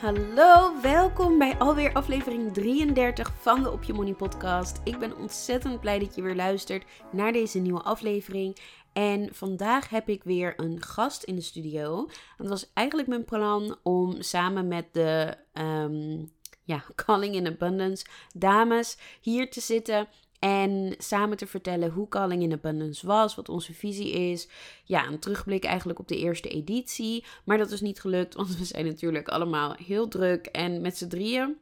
Hallo, welkom bij alweer aflevering 33 van de Op Je Money podcast. Ik ben ontzettend blij dat je weer luistert naar deze nieuwe aflevering. En vandaag heb ik weer een gast in de studio. Het was eigenlijk mijn plan om samen met de um, ja, Calling in Abundance dames hier te zitten en samen te vertellen hoe Calling in Abundance was, wat onze visie is. Ja, een terugblik eigenlijk op de eerste editie. Maar dat is niet gelukt, want we zijn natuurlijk allemaal heel druk. En met z'n drieën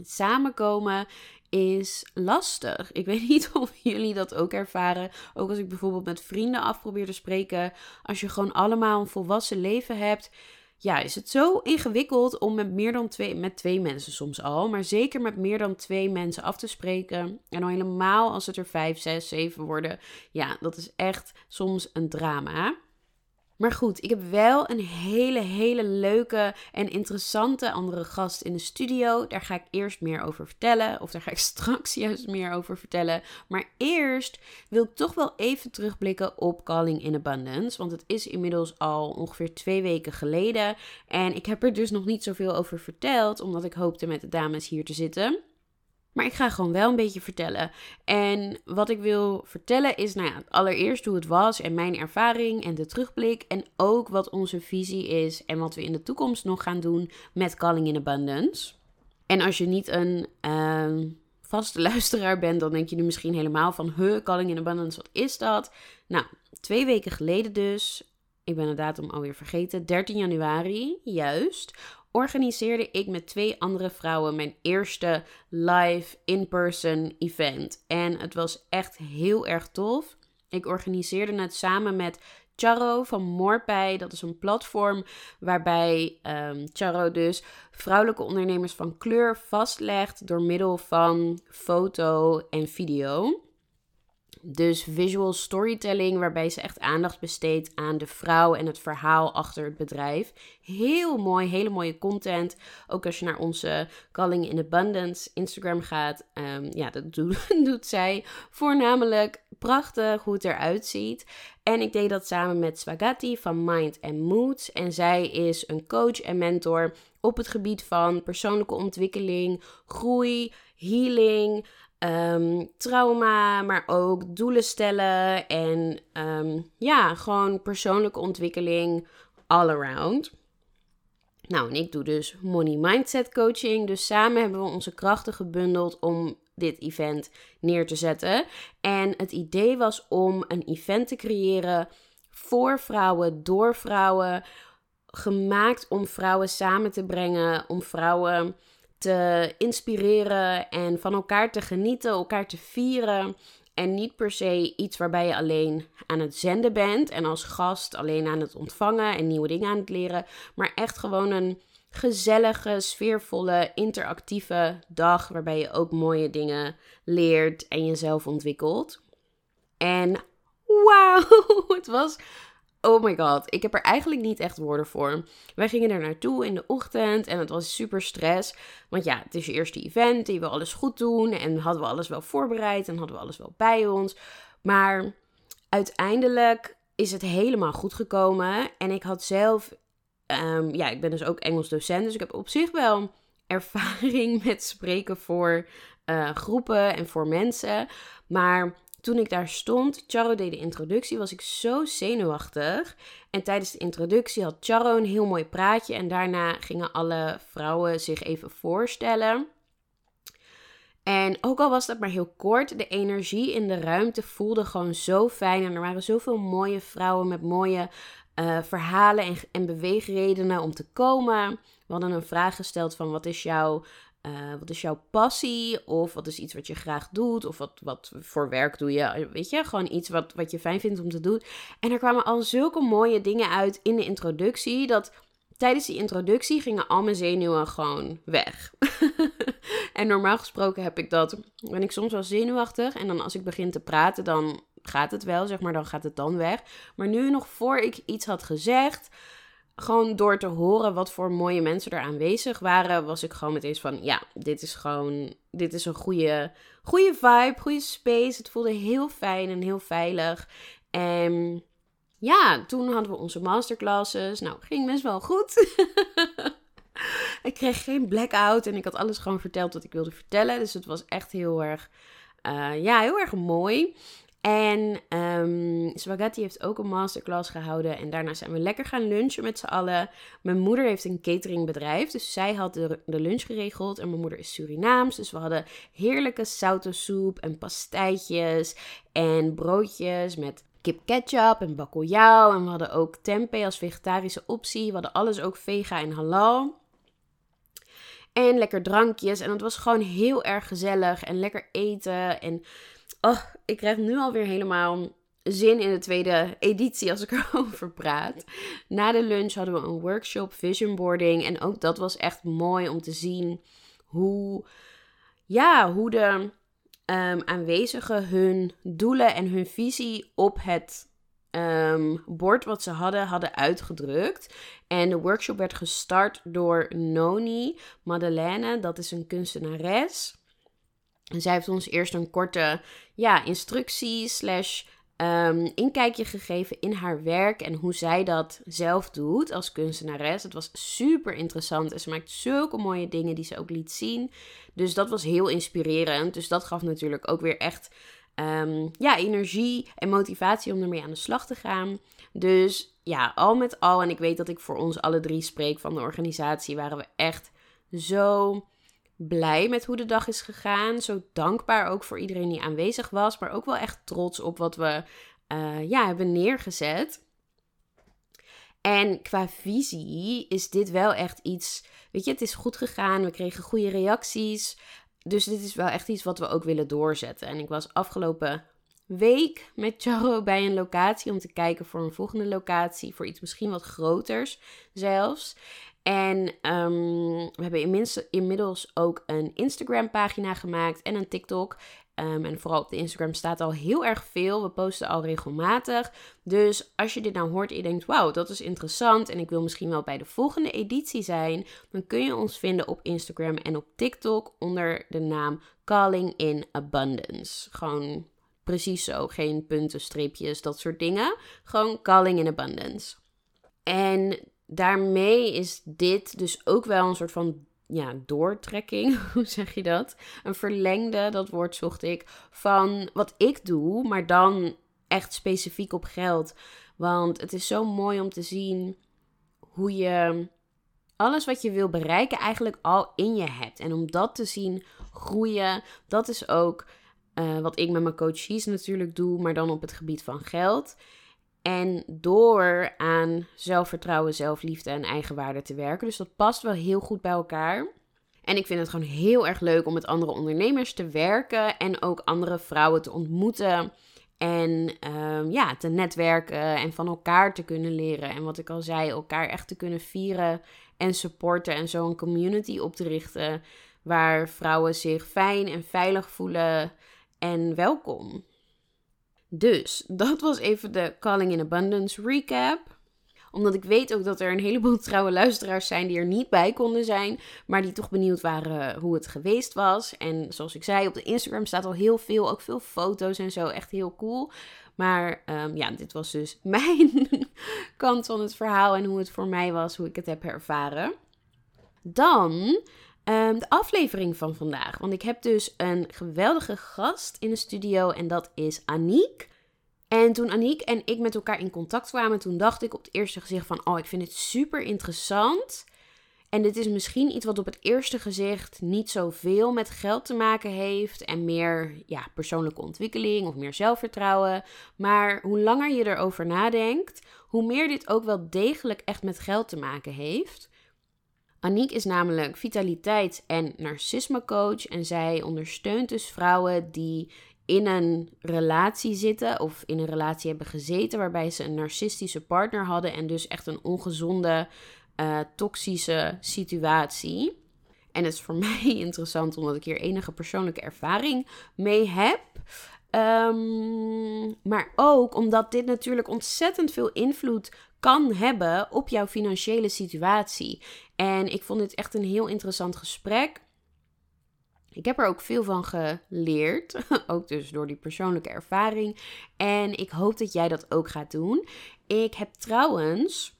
samenkomen is lastig. Ik weet niet of jullie dat ook ervaren. Ook als ik bijvoorbeeld met vrienden af probeer te spreken. Als je gewoon allemaal een volwassen leven hebt ja, is het zo ingewikkeld om met meer dan twee, met twee mensen soms al, maar zeker met meer dan twee mensen af te spreken. En al helemaal als het er vijf, zes, zeven worden. Ja, dat is echt soms een drama. Maar goed, ik heb wel een hele, hele leuke en interessante andere gast in de studio. Daar ga ik eerst meer over vertellen. Of daar ga ik straks juist meer over vertellen. Maar eerst wil ik toch wel even terugblikken op Calling in Abundance. Want het is inmiddels al ongeveer twee weken geleden. En ik heb er dus nog niet zoveel over verteld, omdat ik hoopte met de dames hier te zitten. Maar ik ga gewoon wel een beetje vertellen. En wat ik wil vertellen is, nou ja, allereerst hoe het was en mijn ervaring en de terugblik. En ook wat onze visie is en wat we in de toekomst nog gaan doen met Calling in Abundance. En als je niet een uh, vaste luisteraar bent, dan denk je nu misschien helemaal van, huh, Calling in Abundance, wat is dat? Nou, twee weken geleden dus, ik ben de datum alweer vergeten, 13 januari, juist, organiseerde ik met twee andere vrouwen mijn eerste live in-person event. En het was echt heel erg tof. Ik organiseerde het samen met Charo van Morpij. Dat is een platform waarbij um, Charo dus vrouwelijke ondernemers van kleur vastlegt door middel van foto en video. Dus visual storytelling, waarbij ze echt aandacht besteedt aan de vrouw en het verhaal achter het bedrijf. Heel mooi, hele mooie content. Ook als je naar onze Calling in Abundance Instagram gaat. Um, ja, dat doet, doet zij. Voornamelijk prachtig hoe het eruit ziet. En ik deed dat samen met Swagati van Mind and Moods. En zij is een coach en mentor op het gebied van persoonlijke ontwikkeling, groei, healing. Um, trauma, maar ook doelen stellen en um, ja, gewoon persoonlijke ontwikkeling all around. Nou, en ik doe dus money mindset coaching. Dus samen hebben we onze krachten gebundeld om dit event neer te zetten. En het idee was om een event te creëren voor vrouwen, door vrouwen, gemaakt om vrouwen samen te brengen, om vrouwen te inspireren en van elkaar te genieten, elkaar te vieren. En niet per se iets waarbij je alleen aan het zenden bent en als gast alleen aan het ontvangen en nieuwe dingen aan het leren. Maar echt gewoon een gezellige, sfeervolle, interactieve dag waarbij je ook mooie dingen leert en jezelf ontwikkelt. En wauw, het was Oh my god, ik heb er eigenlijk niet echt woorden voor. Wij gingen er naartoe in de ochtend en het was super stress. Want ja, het is je eerste event en je wil alles goed doen. En hadden we alles wel voorbereid en hadden we alles wel bij ons. Maar uiteindelijk is het helemaal goed gekomen. En ik had zelf, um, ja, ik ben dus ook Engels docent. Dus ik heb op zich wel ervaring met spreken voor uh, groepen en voor mensen. Maar toen ik daar stond, Charo deed de introductie, was ik zo zenuwachtig. En tijdens de introductie had Charo een heel mooi praatje. En daarna gingen alle vrouwen zich even voorstellen. En ook al was dat maar heel kort, de energie in de ruimte voelde gewoon zo fijn. En er waren zoveel mooie vrouwen met mooie eh, verhalen en, en beweegredenen om te komen. We hadden een vraag gesteld van wat is jouw uh, wat is jouw passie? Of wat is iets wat je graag doet? Of wat, wat voor werk doe je? Weet je, gewoon iets wat, wat je fijn vindt om te doen. En er kwamen al zulke mooie dingen uit in de introductie. Dat tijdens die introductie gingen al mijn zenuwen gewoon weg. en normaal gesproken heb ik dat. Ben ik soms wel zenuwachtig. En dan als ik begin te praten, dan gaat het wel, zeg maar. Dan gaat het dan weg. Maar nu nog voor ik iets had gezegd gewoon door te horen wat voor mooie mensen er aanwezig waren, was ik gewoon meteen van, ja, dit is gewoon, dit is een goede, goede vibe, goede space. Het voelde heel fijn en heel veilig. En ja, toen hadden we onze masterclasses. Nou, ging best wel goed. ik kreeg geen blackout en ik had alles gewoon verteld wat ik wilde vertellen. Dus het was echt heel erg, uh, ja, heel erg mooi. En um, Spaghetti heeft ook een masterclass gehouden. En daarna zijn we lekker gaan lunchen met z'n allen. Mijn moeder heeft een cateringbedrijf. Dus zij had de, lunch geregeld. En mijn moeder is Surinaams. Dus we hadden heerlijke soep en pastijtjes. En broodjes met kip ketchup en bakkeljauw. En we hadden ook tempeh als vegetarische optie. We hadden alles ook vega en halal. En lekker drankjes. En het was gewoon heel erg gezellig. En lekker eten. En Oh, ik krijg nu alweer helemaal zin in de tweede editie als ik erover praat. Na de lunch hadden we een workshop vision boarding. En ook dat was echt mooi om te zien hoe, ja, hoe de um, aanwezigen hun doelen en hun visie op het um, bord wat ze hadden, hadden uitgedrukt. En de workshop werd gestart door Noni Madeleine. Dat is een kunstenares. En zij heeft ons eerst een korte ja, instructie slash um, inkijkje gegeven in haar werk en hoe zij dat zelf doet als kunstenares. Het was super interessant en ze maakt zulke mooie dingen die ze ook liet zien. Dus dat was heel inspirerend. Dus dat gaf natuurlijk ook weer echt um, ja, energie en motivatie om ermee aan de slag te gaan. Dus ja, al met al, en ik weet dat ik voor ons alle drie spreek van de organisatie, waren we echt zo blij met hoe de dag is gegaan. Zo dankbaar ook voor iedereen die aanwezig was. Maar ook wel echt trots op wat we uh, ja, hebben neergezet. En qua visie is dit wel echt iets. Weet je, het is goed gegaan. We kregen goede reacties. Dus dit is wel echt iets wat we ook willen doorzetten. En ik was afgelopen week met Charo bij een locatie om te kijken voor een volgende locatie. Voor iets misschien wat groters zelfs. En um, we hebben inmiddels ook een Instagram pagina gemaakt en een TikTok. Um, en vooral op de Instagram staat al heel erg veel. We posten al regelmatig. Dus als je dit nou hoort en je denkt: wauw, dat is interessant. En ik wil misschien wel bij de volgende editie zijn. Dan kun je ons vinden op Instagram en op TikTok onder de naam Calling in Abundance. Gewoon precies zo. Geen punten, streepjes, dat soort dingen. Gewoon Calling in Abundance. En daarmee is dit dus ook wel een soort van ja, doortrekking, hoe zeg je dat? Een verlengde, dat woord zocht ik, van wat ik doe, maar dan echt specifiek op geld. Want het is zo mooi om te zien hoe je alles wat je wil bereiken eigenlijk al in je hebt. En om dat te zien groeien, dat is ook uh, wat ik met mijn coaches natuurlijk doe, maar dan op het gebied van geld. En door aan zelfvertrouwen, zelfliefde en eigenwaarde te werken. Dus dat past wel heel goed bij elkaar. En ik vind het gewoon heel erg leuk om met andere ondernemers te werken en ook andere vrouwen te ontmoeten. En um, ja, te netwerken en van elkaar te kunnen leren. En wat ik al zei, elkaar echt te kunnen vieren en supporten. En zo een community op te richten waar vrouwen zich fijn en veilig voelen en welkom. Dus dat was even de Calling in Abundance recap omdat ik weet ook dat er een heleboel trouwe luisteraars zijn die er niet bij konden zijn, maar die toch benieuwd waren hoe het geweest was. En zoals ik zei, op de Instagram staat al heel veel, ook veel foto's en zo, echt heel cool. Maar um, ja, dit was dus mijn kant van het verhaal en hoe het voor mij was, hoe ik het heb ervaren. Dan um, de aflevering van vandaag. Want ik heb dus een geweldige gast in de studio en dat is Aniek. En toen Aniek en ik met elkaar in contact kwamen, toen dacht ik op het eerste gezicht van, oh, ik vind het super interessant. En dit is misschien iets wat op het eerste gezicht niet zoveel met geld te maken heeft en meer ja, persoonlijke ontwikkeling of meer zelfvertrouwen. Maar hoe langer je erover nadenkt, hoe meer dit ook wel degelijk echt met geld te maken heeft. Aniek is namelijk vitaliteits- en narcismecoach en zij ondersteunt dus vrouwen die in een relatie zitten of in een relatie hebben gezeten waarbij ze een narcistische partner hadden en dus echt een ongezonde, uh, toxische situatie. En het is voor mij interessant omdat ik hier enige persoonlijke ervaring mee heb. Um, maar ook omdat dit natuurlijk ontzettend veel invloed kan hebben op jouw financiële situatie. En ik vond dit echt een heel interessant gesprek. Ik heb er ook veel van geleerd, ook dus door die persoonlijke ervaring. En ik hoop dat jij dat ook gaat doen. Ik heb trouwens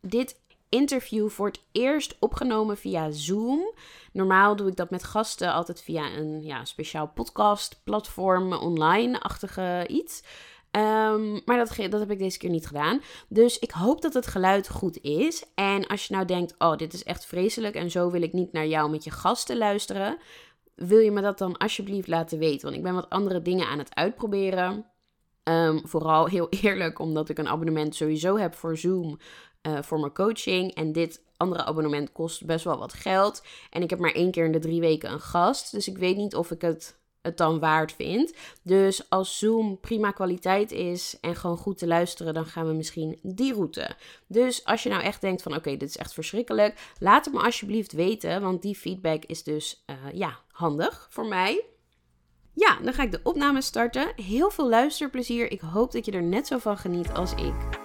dit interview voor het eerst opgenomen via Zoom. Normaal doe ik dat met gasten altijd via een ja, speciaal podcast-platform, online-achtige iets. Ehm, maar dat, dat heb ik deze keer niet gedaan. Dus ik hoop dat het geluid goed is. En als je nou denkt: oh, dit is echt vreselijk en zo wil ik niet naar jou met je gasten luisteren wil je me dat dan alsjeblieft laten weten? Want ik ben wat andere dingen aan het uitproberen. Ehm, vooral heel eerlijk, omdat ik een abonnement sowieso heb voor Zoom uh, voor mijn coaching. En dit andere abonnement kost best wel wat geld. En ik heb maar één keer in de drie weken een gast. Dus ik weet niet of ik het het dan waard vindt. Dus als Zoom prima kwaliteit is en gewoon goed te luisteren, dan gaan we misschien die route. Dus als je nou echt denkt van oké, dit is echt verschrikkelijk, laat het me alsjeblieft weten, want die feedback is dus uh, ja, handig voor mij. Ja, dan ga ik de opname starten. Heel veel luisterplezier. Ik hoop dat je er net zo van geniet als ik.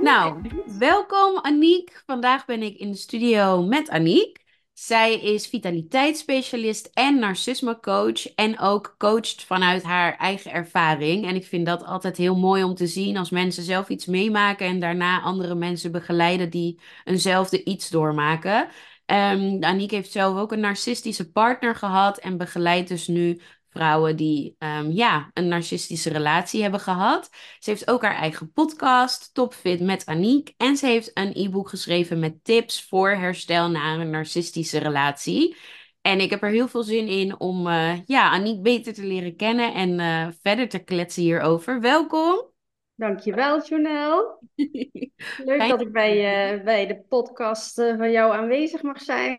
Nou, welkom Aniek. Vandaag ben ik in de studio met Aniek. Zij is vitaliteitsspecialist en narcisme-coach. En ook coacht vanuit haar eigen ervaring. En ik vind dat altijd heel mooi om te zien als mensen zelf iets meemaken. En daarna andere mensen begeleiden die eenzelfde iets doormaken. Um, Aniek heeft zelf ook een narcistische partner gehad. En begeleidt dus nu vrouwen die um, ja, een narcistische relatie hebben gehad. Ze heeft ook haar eigen podcast, Topfit met Aniek. En ze heeft een e-book geschreven met tips voor herstel na een narcistische relatie. En ik heb er heel veel zin in om uh, ja, Aniek beter te leren kennen en uh, verder te kletsen hierover. Welkom. Dankjewel, Jonel. Leuk dat ik bij, uh, bij de podcast van jou aanwezig mag zijn.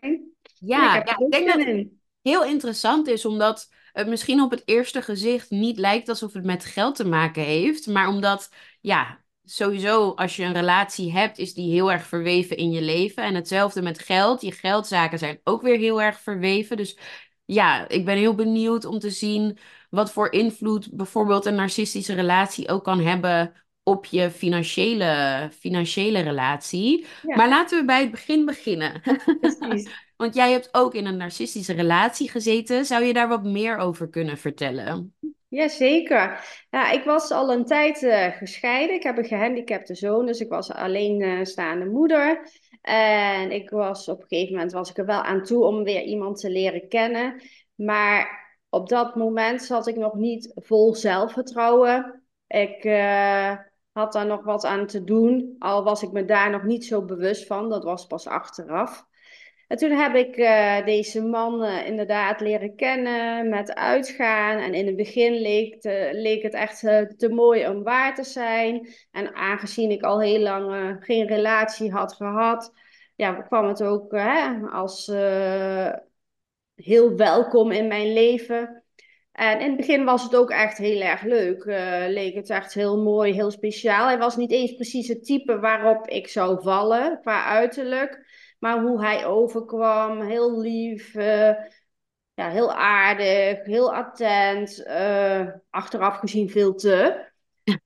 Ja, ik, ja, ik denk dat het heel interessant is, omdat het misschien op het eerste gezicht niet lijkt alsof het met geld te maken heeft. Maar omdat, ja, sowieso als je een relatie hebt, is die heel erg verweven in je leven. En hetzelfde met geld. Je geldzaken zijn ook weer heel erg verweven. Dus ja, ik ben heel benieuwd om te zien wat voor invloed bijvoorbeeld een narcistische relatie ook kan hebben op je financiële, financiële relatie. Maar laten we bij het begin beginnen. Precies. Want jij hebt ook in een narcistische relatie gezeten. Zou je daar wat meer over kunnen vertellen? Jazeker. Ja, ik was al een tijd uh, gescheiden. Ik heb een gehandicapte zoon, dus ik was alleenstaande moeder. En ik was op een gegeven moment was ik er wel aan toe om weer iemand te leren kennen. Maar op dat moment zat ik nog niet vol zelfvertrouwen. Ik uh, had daar nog wat aan te doen, al was ik me daar nog niet zo bewust van. Dat was pas achteraf. En toen heb ik uh, deze man uh, inderdaad leren kennen met uitgaan. En in het begin leek, leek het echt uh, te mooi om waar te zijn. En aangezien ik al heel lang geen relatie had gehad, ja, kwam het ook hè, als heel welkom in mijn leven. En in het begin was het ook echt heel erg leuk. leek het echt heel mooi, heel speciaal. Hij was niet eens precies het type waarop ik zou vallen qua uiterlijk. Maar hoe hij overkwam, heel lief, uh, ja, heel aardig, heel attent. Uh, achteraf gezien veel te.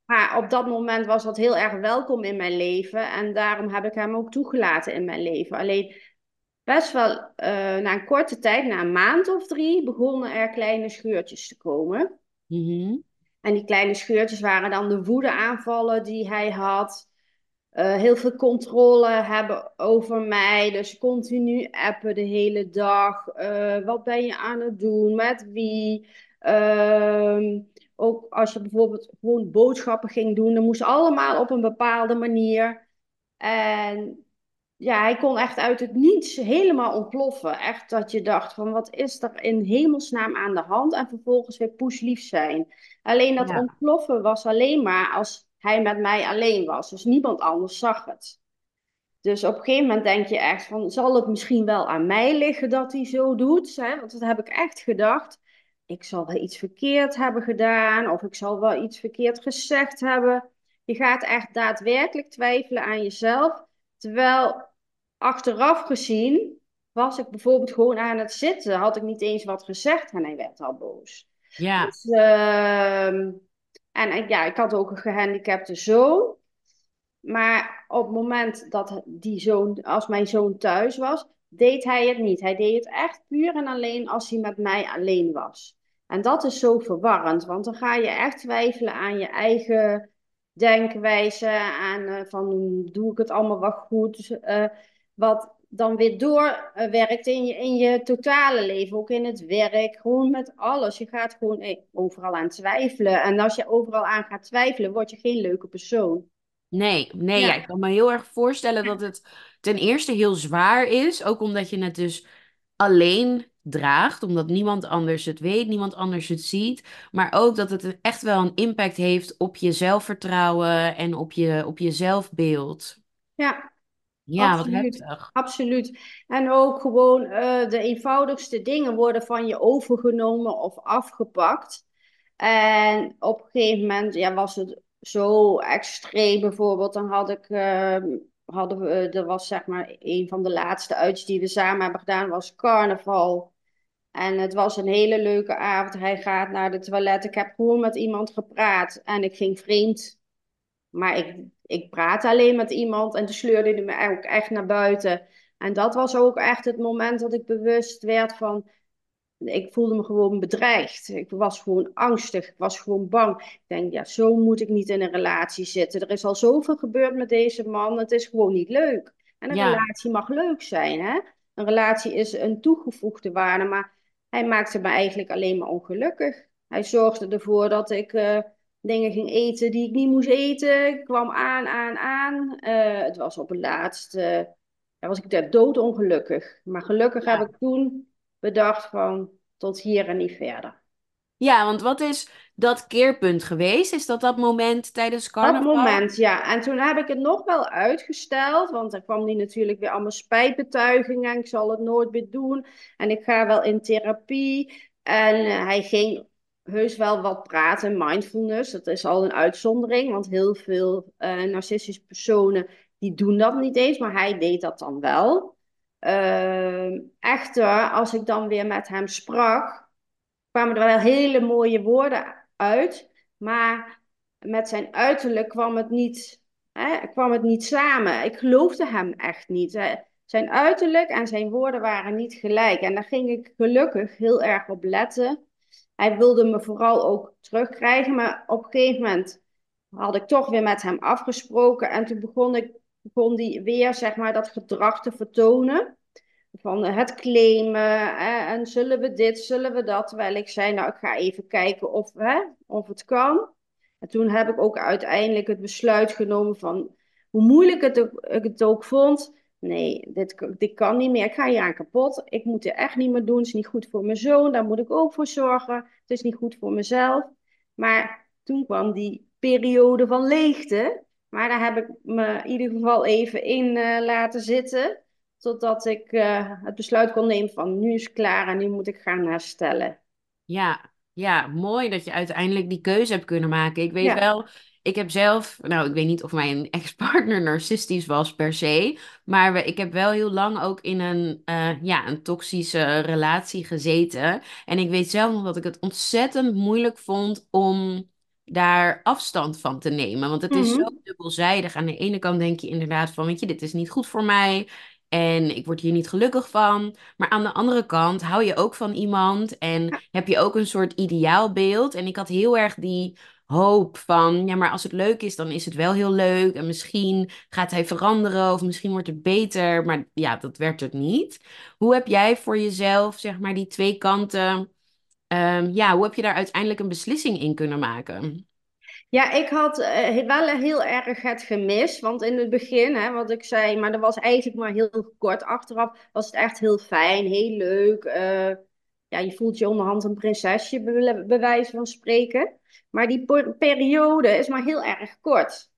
Maar op dat moment was dat heel erg welkom in mijn leven. En daarom heb ik hem ook toegelaten in mijn leven. Alleen best wel uh, na een korte tijd, na een maand of drie, begonnen er kleine scheurtjes te komen. Mm -hmm. En die kleine scheurtjes waren dan de woedeaanvallen die hij had. Uh, heel veel controle hebben over mij. Dus continu appen de hele dag. Uh, wat ben je aan het doen? Met wie? Uh, ook als je bijvoorbeeld gewoon boodschappen ging doen, dan moest allemaal op een bepaalde manier. En ja, hij kon echt uit het niets helemaal ontploffen. Echt dat je dacht van wat is er in hemelsnaam aan de hand? En vervolgens weer poeslief zijn. Alleen dat Ja. ontploffen was alleen maar als hij met mij alleen was. Dus niemand anders zag het. Dus op een gegeven moment denk je echt van, zal het misschien wel aan mij liggen dat hij zo doet? Hè? Want dat heb ik echt gedacht. Ik zal wel iets verkeerd hebben gedaan of ik zal wel iets verkeerd gezegd hebben. Je gaat echt daadwerkelijk twijfelen aan jezelf. Terwijl achteraf gezien was ik bijvoorbeeld gewoon aan het zitten, had ik niet eens wat gezegd en hij werd al boos. Ja, Dus, ehm, en ja, ik had ook een gehandicapte zoon. Maar op het moment dat die zoon, als mijn zoon thuis was, deed hij het niet. Hij deed het echt puur en alleen als hij met mij alleen was. En dat is zo verwarrend, want dan ga je echt twijfelen aan je eigen denkwijze, aan eh, van doe ik het allemaal wel goed, eh, wat dan weer doorwerkt in je, in je totale leven, ook in het werk, gewoon met alles. Je gaat gewoon eh, overal aan twijfelen. En als je overal aan gaat twijfelen, word je geen leuke persoon. nee, nee, ja, Ja. ik kan me heel erg voorstellen dat het ten eerste heel zwaar is, ook omdat je het dus alleen draagt, omdat niemand anders het weet, niemand anders het ziet, maar ook dat het echt wel een impact heeft op je zelfvertrouwen en op je, op je zelfbeeld. Ja, Ja, wat absoluut. heftig. Absoluut. En ook gewoon eh, de eenvoudigste dingen worden van je overgenomen of afgepakt. En op een gegeven moment ja, was het zo extreem. Bijvoorbeeld, dan had ik, eh, hadden we, eh, er was zeg maar een van de laatste uitjes die we samen hebben gedaan, was carnaval. En het was een hele leuke avond. Hij gaat naar de toilet. Ik heb gewoon met iemand gepraat en ik ging vreemd. Maar ik, ik praatte alleen met iemand en toen sleurde hij me ook echt naar buiten. En dat was ook echt het moment dat ik bewust werd van, ik voelde me gewoon bedreigd. Ik was gewoon angstig, ik was gewoon bang. Ik denk, ja, zo moet ik niet in een relatie zitten. Er is al zoveel gebeurd met deze man, het is gewoon niet leuk. En een Ja, relatie mag leuk zijn, hè? Een relatie is een toegevoegde waarde, maar hij maakte me eigenlijk alleen maar ongelukkig. Hij zorgde ervoor dat ik eh, dingen ging eten die ik niet moest eten. Ik kwam aan, aan, aan. Eh, het was op het laatst, eh, ja, was ik daar doodongelukkig. Maar gelukkig heb ik toen bedacht van tot hier en niet verder. Ja, want wat is dat keerpunt geweest? Is dat dat moment tijdens Dat carnaval? moment, ja. En toen heb ik het nog wel uitgesteld, want dan kwam die natuurlijk weer allemaal spijtbetuigingen. En ik zal het nooit meer doen. En ik ga wel in therapie. En eh, hij ging heus wel wat praten, mindfulness. Dat is al een uitzondering, want heel veel eh, narcistische personen die doen dat niet eens, maar hij deed dat dan wel. Ehm, echter, als ik dan weer met hem sprak, kwamen er wel hele mooie woorden uit, maar met zijn uiterlijk kwam het niet, hè, kwam het niet samen. Ik geloofde hem echt niet. Zijn uiterlijk en zijn woorden waren niet gelijk. En daar ging ik gelukkig heel erg op letten. Hij wilde me vooral ook terugkrijgen, maar op een gegeven moment had ik toch weer met hem afgesproken. En toen begon ik, begon hij weer, zeg maar, dat gedrag te vertonen. Van eh, het claimen en zullen we dit, zullen we dat. Terwijl ik zei, nou ik ga even kijken of, hè, of het kan. En toen heb ik ook uiteindelijk het besluit genomen van hoe moeilijk het ik het ook vond. Nee, dit, dit kan niet meer. Ik ga hier aan kapot. Ik moet het echt niet meer doen. Het is niet goed voor mijn zoon. Daar moet ik ook voor zorgen. Het is niet goed voor mezelf. Maar toen kwam die periode van leegte. Maar daar heb ik me in ieder geval even in eh, laten zitten. Totdat ik eh, het besluit kon nemen van nu is het klaar en nu moet ik gaan herstellen. Ja, ja, mooi dat je uiteindelijk die keuze hebt kunnen maken. Ik weet Ja. wel, ik heb zelf, nou, ik weet niet of mijn ex-partner narcistisch was per se, maar we, ik heb wel heel lang ook in een, eh, ja, een toxische relatie gezeten. En ik weet zelf nog dat ik het ontzettend moeilijk vond om daar afstand van te nemen. Want het is zo Mhm. dubbelzijdig. Aan de ene kant denk je inderdaad van, weet je, dit is niet goed voor mij. En ik word hier niet gelukkig van. Maar aan de andere kant hou je ook van iemand en heb je ook een soort ideaalbeeld. En ik had heel erg die hoop van, ja, maar als het leuk is, dan is het wel heel leuk. En misschien gaat hij veranderen of misschien wordt het beter. Maar ja, dat werd het niet. Hoe heb jij voor jezelf, zeg maar, die twee kanten, ehm, ja, hoe heb je daar uiteindelijk een beslissing in kunnen maken? Ja, ik had uh, wel heel erg het gemis. Want in het begin, hè, wat ik zei, maar dat was eigenlijk maar heel kort. Achteraf was het echt heel fijn, heel leuk. Uh, ja, je voelt je onderhand een prinsesje, bij wijze van spreken. Maar die periode is maar heel erg kort.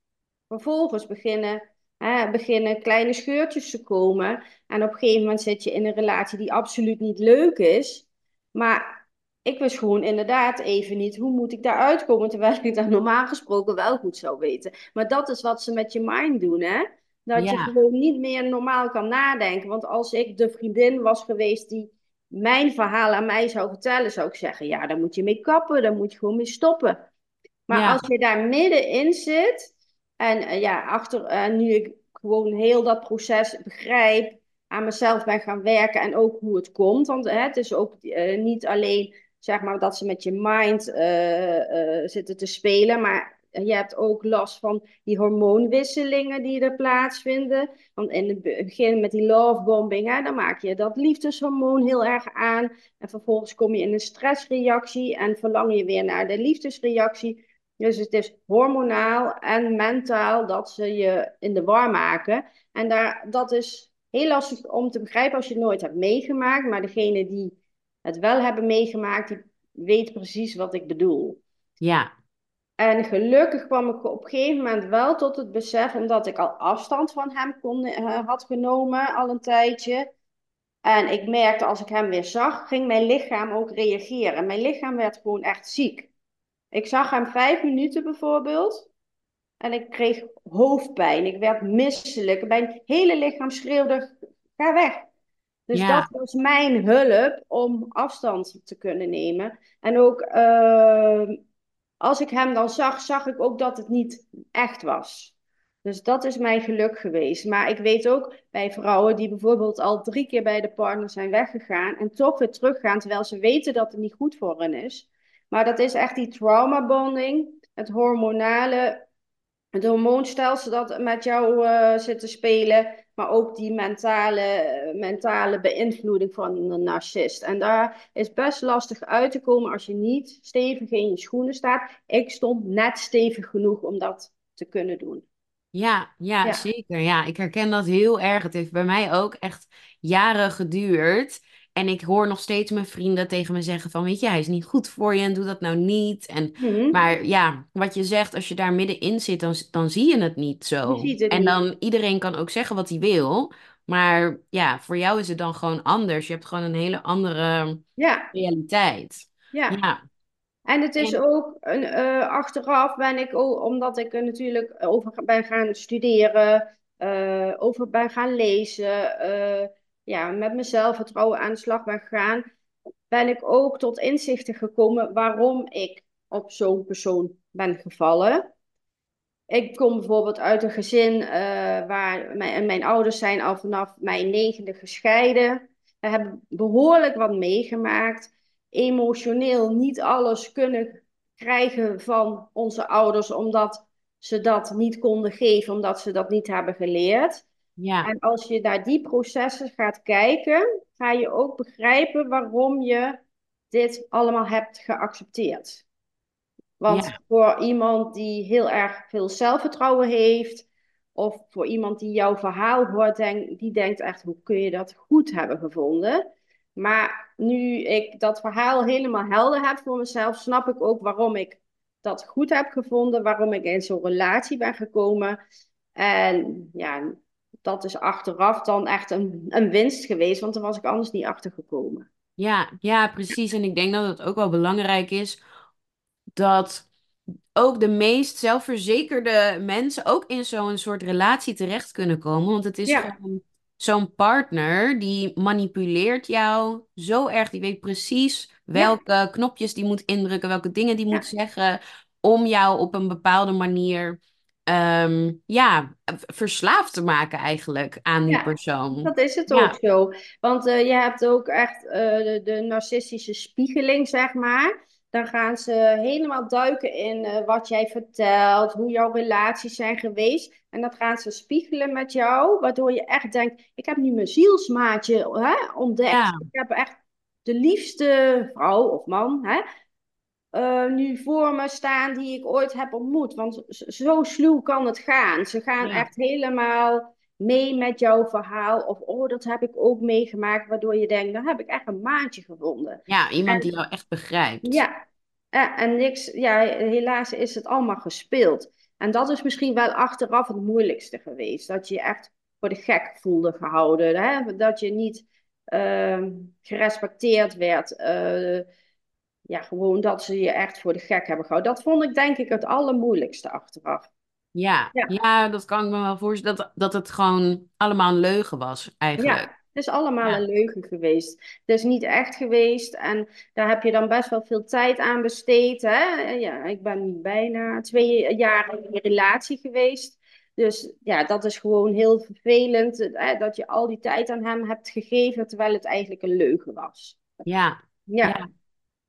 Vervolgens beginnen, hè, beginnen kleine scheurtjes te komen. En op een gegeven moment zit je in een relatie die absoluut niet leuk is. Maar ik wist gewoon inderdaad even niet hoe moet ik daar uitkomen, terwijl ik dat normaal gesproken wel goed zou weten. Maar dat is wat ze met je mind doen, hè? Dat je gewoon niet meer normaal kan nadenken. Want als ik de vriendin was geweest die mijn verhaal aan mij zou vertellen, zou ik zeggen: ja, daar moet je mee kappen, daar moet je gewoon mee stoppen. Maar als je daar middenin zit en uh, ja, achter, uh, nu ik gewoon heel dat proces begrijp, aan mezelf ben gaan werken en ook hoe het komt. Want hè, het is ook uh, niet alleen zeg maar, dat ze met je mind uh, uh, zitten te spelen. Maar je hebt ook last van die hormoonwisselingen die er plaatsvinden. Want in het begin met die lovebombing, hè, dan maak je dat liefdeshormoon heel erg aan. En vervolgens kom je in een stressreactie en verlang je weer naar de liefdesreactie. Dus het is hormonaal en mentaal dat ze je in de war maken. En daar, dat is heel lastig om te begrijpen als je het nooit hebt meegemaakt. Maar degene die het wel hebben meegemaakt, die weet precies wat ik bedoel. Ja. En gelukkig kwam ik op een gegeven moment wel tot het besef, omdat ik al afstand van hem kon, uh, had genomen al een tijdje. En ik merkte als ik hem weer zag, ging mijn lichaam ook reageren. Mijn lichaam werd gewoon echt ziek. Ik zag hem vijf minuten bijvoorbeeld. En ik kreeg hoofdpijn. Ik werd misselijk. Mijn hele lichaam schreeuwde: ga weg. Dus dat was mijn hulp om afstand te kunnen nemen. En ook ehm, als ik hem dan zag, zag ik ook dat het niet echt was. Dus dat is mijn geluk geweest. Maar ik weet ook bij vrouwen die bijvoorbeeld al drie keer bij de partner zijn weggegaan en toch weer teruggaan, terwijl ze weten dat het niet goed voor hen is. Maar dat is echt die trauma bonding, het hormonale, het hormoonstelsel dat met jou uh, zit te spelen maar ook die mentale, mentale beïnvloeding van een narcist. En daar is best lastig uit te komen als je niet stevig in je schoenen staat. Ik stond net stevig genoeg om dat te kunnen doen. Ja, ja, zeker. Ja, ik herken dat heel erg. Het heeft bij mij ook echt jaren geduurd. En ik hoor nog steeds mijn vrienden tegen me zeggen van, weet je, hij is niet goed voor je en doe dat nou niet. En, mhm. Maar ja, wat je zegt, als je daar middenin zit, dan, dan zie je het niet zo. Het en dan, iedereen kan ook zeggen wat hij wil. Maar ja, voor jou is het dan gewoon anders. Je hebt gewoon een hele andere ja. realiteit. Ja. ja. En het is ook, een, uh, achteraf ben ik, ook, omdat ik er natuurlijk over ben gaan studeren, uh, over ben gaan lezen... Uh, ja, met mezelf vertrouwen aan de slag ben gegaan, ben ik ook tot inzichten gekomen waarom ik op zo'n persoon ben gevallen. Ik kom bijvoorbeeld uit een gezin uh, waar mijn, mijn, ouders zijn al vanaf mijn negende gescheiden. We hebben behoorlijk wat meegemaakt. Emotioneel niet alles kunnen krijgen van onze ouders, omdat ze dat niet konden geven, omdat ze dat niet hebben geleerd. Ja. En als je naar die processen gaat kijken, ga je ook begrijpen waarom je dit allemaal hebt geaccepteerd. Want voor iemand die heel erg veel zelfvertrouwen heeft, of voor iemand die jouw verhaal hoort, denk, die denkt echt, hoe kun je dat goed hebben gevonden? Maar nu ik dat verhaal helemaal helder heb voor mezelf, snap ik ook waarom ik dat goed heb gevonden, waarom ik in zo'n relatie ben gekomen. En ja, dat is achteraf dan echt een, een winst geweest, want daar was ik anders niet achter gekomen. Ja, ja, precies. En ik denk dat het ook wel belangrijk is dat ook de meest zelfverzekerde mensen ook in zo'n soort relatie terecht kunnen komen. Want het is zo'n partner die manipuleert jou zo erg. Die weet precies welke knopjes die moet indrukken, welke dingen die moet zeggen. Om jou op een bepaalde manier Ehm, ja, verslaafd te maken eigenlijk aan die persoon. Dat is het ook zo. Want uh, je hebt ook echt uh, de, de, narcistische spiegeling, zeg maar. Dan gaan ze helemaal duiken in uh, wat jij vertelt, hoe jouw relaties zijn geweest. En dat gaan ze spiegelen met jou, waardoor je echt denkt: ik heb nu mijn zielsmaatje hè, ontdekt. Ik heb echt de liefste vrouw of man hè, eh, nu voor me staan die ik ooit heb ontmoet. Want zo sluw kan het gaan. Ze gaan echt helemaal mee met jouw verhaal. Of, oh, dat heb ik ook meegemaakt. Waardoor je denkt, dan heb ik echt een maatje gevonden. Ja, iemand die jou echt begrijpt. Ja, en, en niks, ja, helaas is het allemaal gespeeld. En dat is misschien wel achteraf het moeilijkste geweest. Dat je je echt voor de gek voelde gehouden. Hè? Dat je niet uh, gerespecteerd werd. Uh, ja, gewoon dat ze je echt voor de gek hebben gehouden. Dat vond ik denk ik het allermoeilijkste achteraf. Ja, ja. ja dat kan ik me wel voorstellen. Dat, dat het gewoon allemaal een leugen was eigenlijk. Ja, het is allemaal een leugen geweest. Het is niet echt geweest. En daar heb je dan best wel veel tijd aan besteed. Hè? Ja, ik ben bijna twee jaar in een relatie geweest. Dus ja, dat is gewoon heel vervelend. Hè? Dat je al die tijd aan hem hebt gegeven, terwijl het eigenlijk een leugen was. Ja. ja. ja.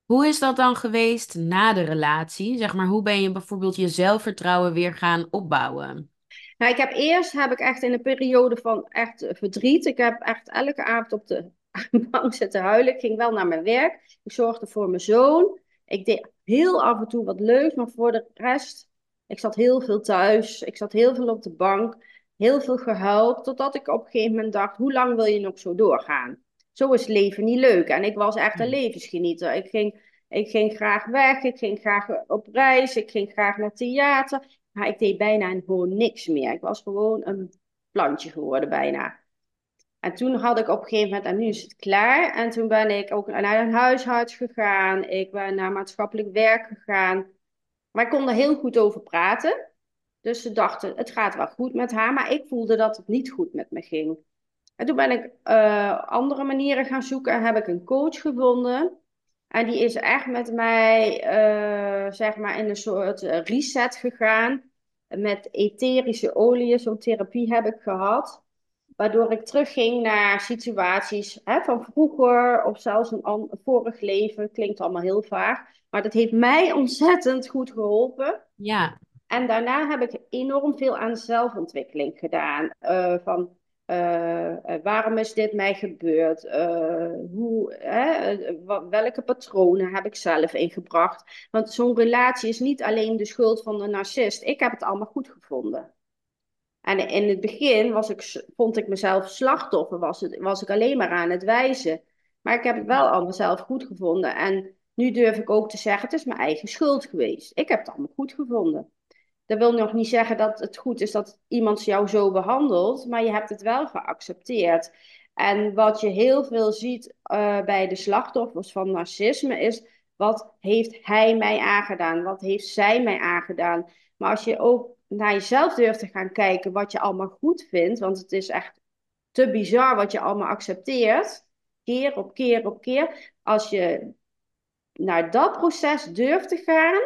Hoe is dat dan geweest na de relatie? Zeg maar, hoe ben je bijvoorbeeld je zelfvertrouwen weer gaan opbouwen? Nou, ik heb eerst heb ik echt in een periode van echt verdriet. Ik heb echt elke avond op de bank zitten huilen. Ik ging wel naar mijn werk. Ik zorgde voor mijn zoon. Ik deed heel af en toe wat leuks, maar voor de rest, ik zat heel veel thuis. Ik zat heel veel op de bank. Heel veel gehuild, totdat ik op een gegeven moment dacht, hoe lang wil je nog zo doorgaan? Zo is leven niet leuk. En ik was echt een hmm. levensgenieter. Ik ging, ik ging graag weg, ik ging graag op reis, ik ging graag naar theater. Maar ik deed bijna gewoon niks meer. Ik was gewoon een plantje geworden bijna. En toen had ik op een gegeven moment, en nu is het klaar. En toen ben ik ook naar een huisarts gegaan. Ik ben naar maatschappelijk werk gegaan. Maar ik kon er heel goed over praten. Dus ze dachten, het gaat wel goed met haar. Maar ik voelde dat het niet goed met me ging. En toen ben ik uh, andere manieren gaan zoeken en heb ik een coach gevonden. En die is echt met mij, uh, zeg maar, in een soort reset gegaan. Met etherische oliën, zo'n therapie heb ik gehad. Waardoor ik terugging naar situaties hè, van vroeger of zelfs een, vorig leven. Klinkt allemaal heel vaag. Maar dat heeft mij ontzettend goed geholpen. Ja. En daarna heb ik enorm veel aan zelfontwikkeling gedaan. Uh, van uh, waarom is dit mij gebeurd? Uh, hoe, welke patronen heb ik zelf ingebracht? Want zo'n relatie is niet alleen de schuld van de narcist. Ik heb het allemaal goed gevonden. En in het begin was ik, vond ik mezelf slachtoffer, was, het, was ik alleen maar aan het wijzen. Maar ik heb het wel allemaal zelf goed gevonden. En nu durf ik ook te zeggen, het is mijn eigen schuld geweest. Ik heb het allemaal goed gevonden. Dat wil nog niet zeggen dat het goed is dat iemand jou zo behandelt, maar je hebt het wel geaccepteerd. En wat je heel veel ziet uh, bij de slachtoffers van narcisme is, wat heeft hij mij aangedaan? Wat heeft zij mij aangedaan? Maar als je ook naar jezelf durft te gaan kijken wat je allemaal goed vindt, want het is echt te bizar wat je allemaal accepteert, keer op keer op keer. Als je naar dat proces durft te gaan,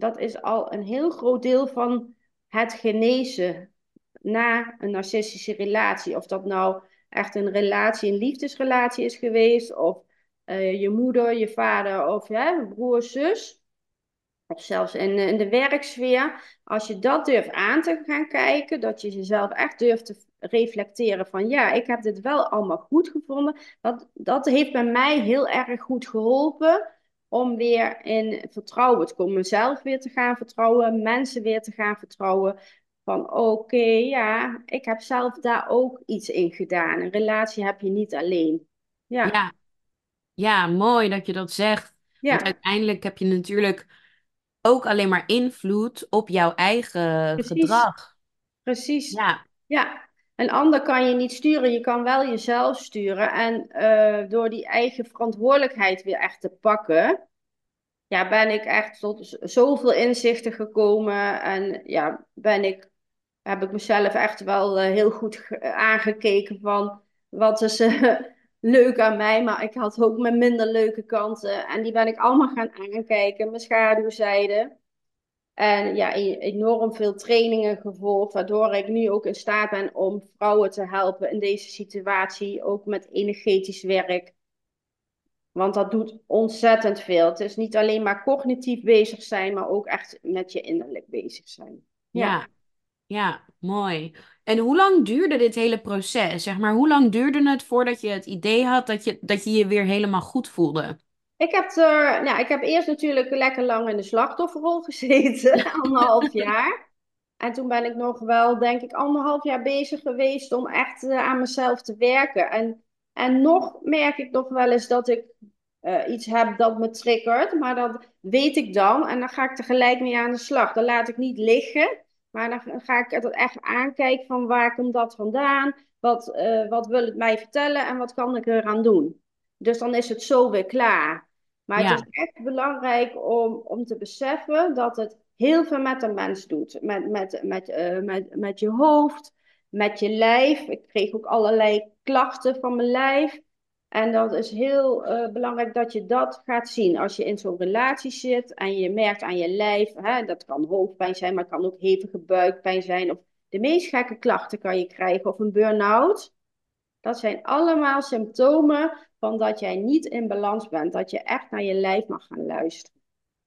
dat is al een heel groot deel van het genezen na een narcistische relatie. Of dat nou echt een relatie, een liefdesrelatie is geweest, of uh, je moeder, je vader of ja, broer, zus. Of zelfs in, in de werksfeer. Als je dat durft aan te gaan kijken, dat je jezelf echt durft te reflecteren van ja, ik heb dit wel allemaal goed gevonden. Dat, dat heeft bij mij heel erg goed geholpen om weer in vertrouwen te komen. Mezelf weer te gaan vertrouwen, mensen weer te gaan vertrouwen. Van oké, ja, ik heb zelf daar ook iets in gedaan. Een relatie heb je niet alleen. Ja, ja. ja mooi dat je dat zegt. Ja. Want uiteindelijk heb je natuurlijk ook alleen maar invloed op jouw eigen gedrag. Precies. Ja. ja. Een ander kan je niet sturen, je kan wel jezelf sturen. En uh, door die eigen verantwoordelijkheid weer echt te pakken, ja, ben ik echt tot zoveel inzichten gekomen. En ja, ben ik, heb ik mezelf echt wel uh, heel goed aangekeken van wat is uh, leuk aan mij. Maar ik had ook mijn minder leuke kanten. En die ben ik allemaal gaan aankijken, mijn schaduwzijde. En ja, e-, enorm veel trainingen gevolgd, waardoor ik nu ook in staat ben om vrouwen te helpen in deze situatie, ook met energetisch werk. Want dat doet ontzettend veel. Het is niet alleen maar cognitief bezig zijn, maar ook echt met je innerlijk bezig zijn. Ja, ja, ja mooi. En hoe lang duurde dit hele proces? Zeg maar, hoe lang duurde het voordat je het idee had dat je dat je, je weer helemaal goed voelde? Ik heb, er, nou, ik heb eerst natuurlijk lekker lang in de slachtofferrol gezeten, anderhalf jaar. En toen ben ik nog wel, denk ik, anderhalf jaar bezig geweest om echt uh, aan mezelf te werken. En, en nog merk ik nog wel eens dat ik uh, iets heb dat me triggert, maar dat weet ik dan. En dan ga ik tegelijk mee aan de slag. Dan laat ik niet liggen, maar dan ga ik het echt aankijken van waar komt dat vandaan? Wat, uh, wat wil het mij vertellen en wat kan ik eraan doen? Dus dan is het zo weer klaar. Maar ja. het is echt belangrijk om, om te beseffen dat het heel veel met een mens doet. Met, met, met, uh, met, met je hoofd, met je lijf. Ik kreeg ook allerlei klachten van mijn lijf. En dat is heel uh, belangrijk dat je dat gaat zien. Als je in zo'n relatie zit en je merkt aan je lijf, hè, dat kan hoofdpijn zijn, maar het kan ook hevige buikpijn zijn. Of de meest gekke klachten kan je krijgen, of een burn-out. Dat zijn allemaal symptomen van dat jij niet in balans bent. Dat je echt naar je lijf mag gaan luisteren.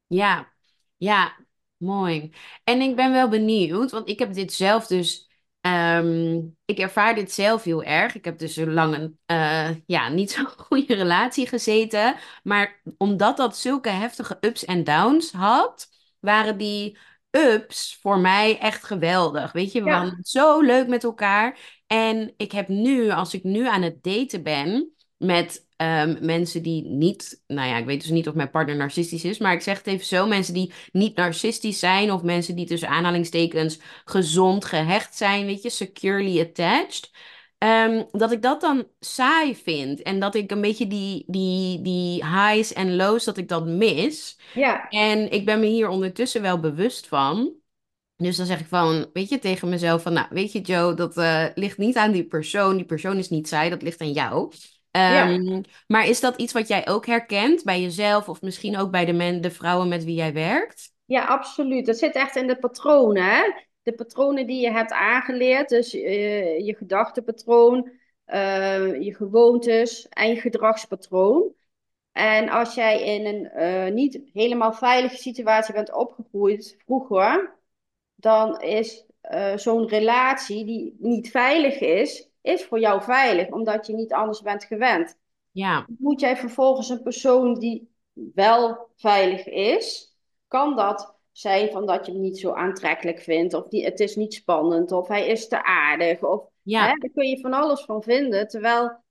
Ja, ja, mooi. En ik ben wel benieuwd, want ik heb dit zelf dus. Um, ik ervaar dit zelf heel erg. Ik heb dus een uh, ja, niet zo'n goede relatie gezeten. Maar omdat dat zulke heftige ups en downs had, waren die ups voor mij echt geweldig. Weet je, we ja. waren zo leuk met elkaar. En ik heb nu, als ik nu aan het daten ben met um, mensen die niet, nou ja, ik weet dus niet of mijn partner narcistisch is, maar ik zeg het even zo: mensen die niet narcistisch zijn of mensen die tussen aanhalingstekens gezond gehecht zijn, weet je, securely attached. Um, dat ik dat dan saai vind. En dat ik een beetje die, die, die highs en lows, dat ik dat mis. Ja. En ik ben me hier ondertussen wel bewust van. Dus dan zeg ik van, weet je, tegen mezelf van, nou, weet je Joe, dat uh, ligt niet aan die persoon. Die persoon is niet saai, dat ligt aan jou. Um, ja. Maar is dat iets wat jij ook herkent bij jezelf of misschien ook bij de, men, de vrouwen met wie jij werkt? Ja, absoluut. Dat zit echt in de patronen. Hè? De patronen die je hebt aangeleerd, dus uh, je gedachtepatroon, uh, je gewoontes en je gedragspatroon. En als jij in een uh, niet helemaal veilige situatie bent opgegroeid vroeger, dan is zo'n relatie die niet veilig is, is voor jou veilig, omdat je niet anders bent gewend. Ja. Moet jij vervolgens een persoon die wel veilig is, kan dat zijn van dat je hem niet zo aantrekkelijk vindt, of die, het is niet spannend, of hij is te aardig, of ja. hè, daar kun je van alles van vinden, terwijl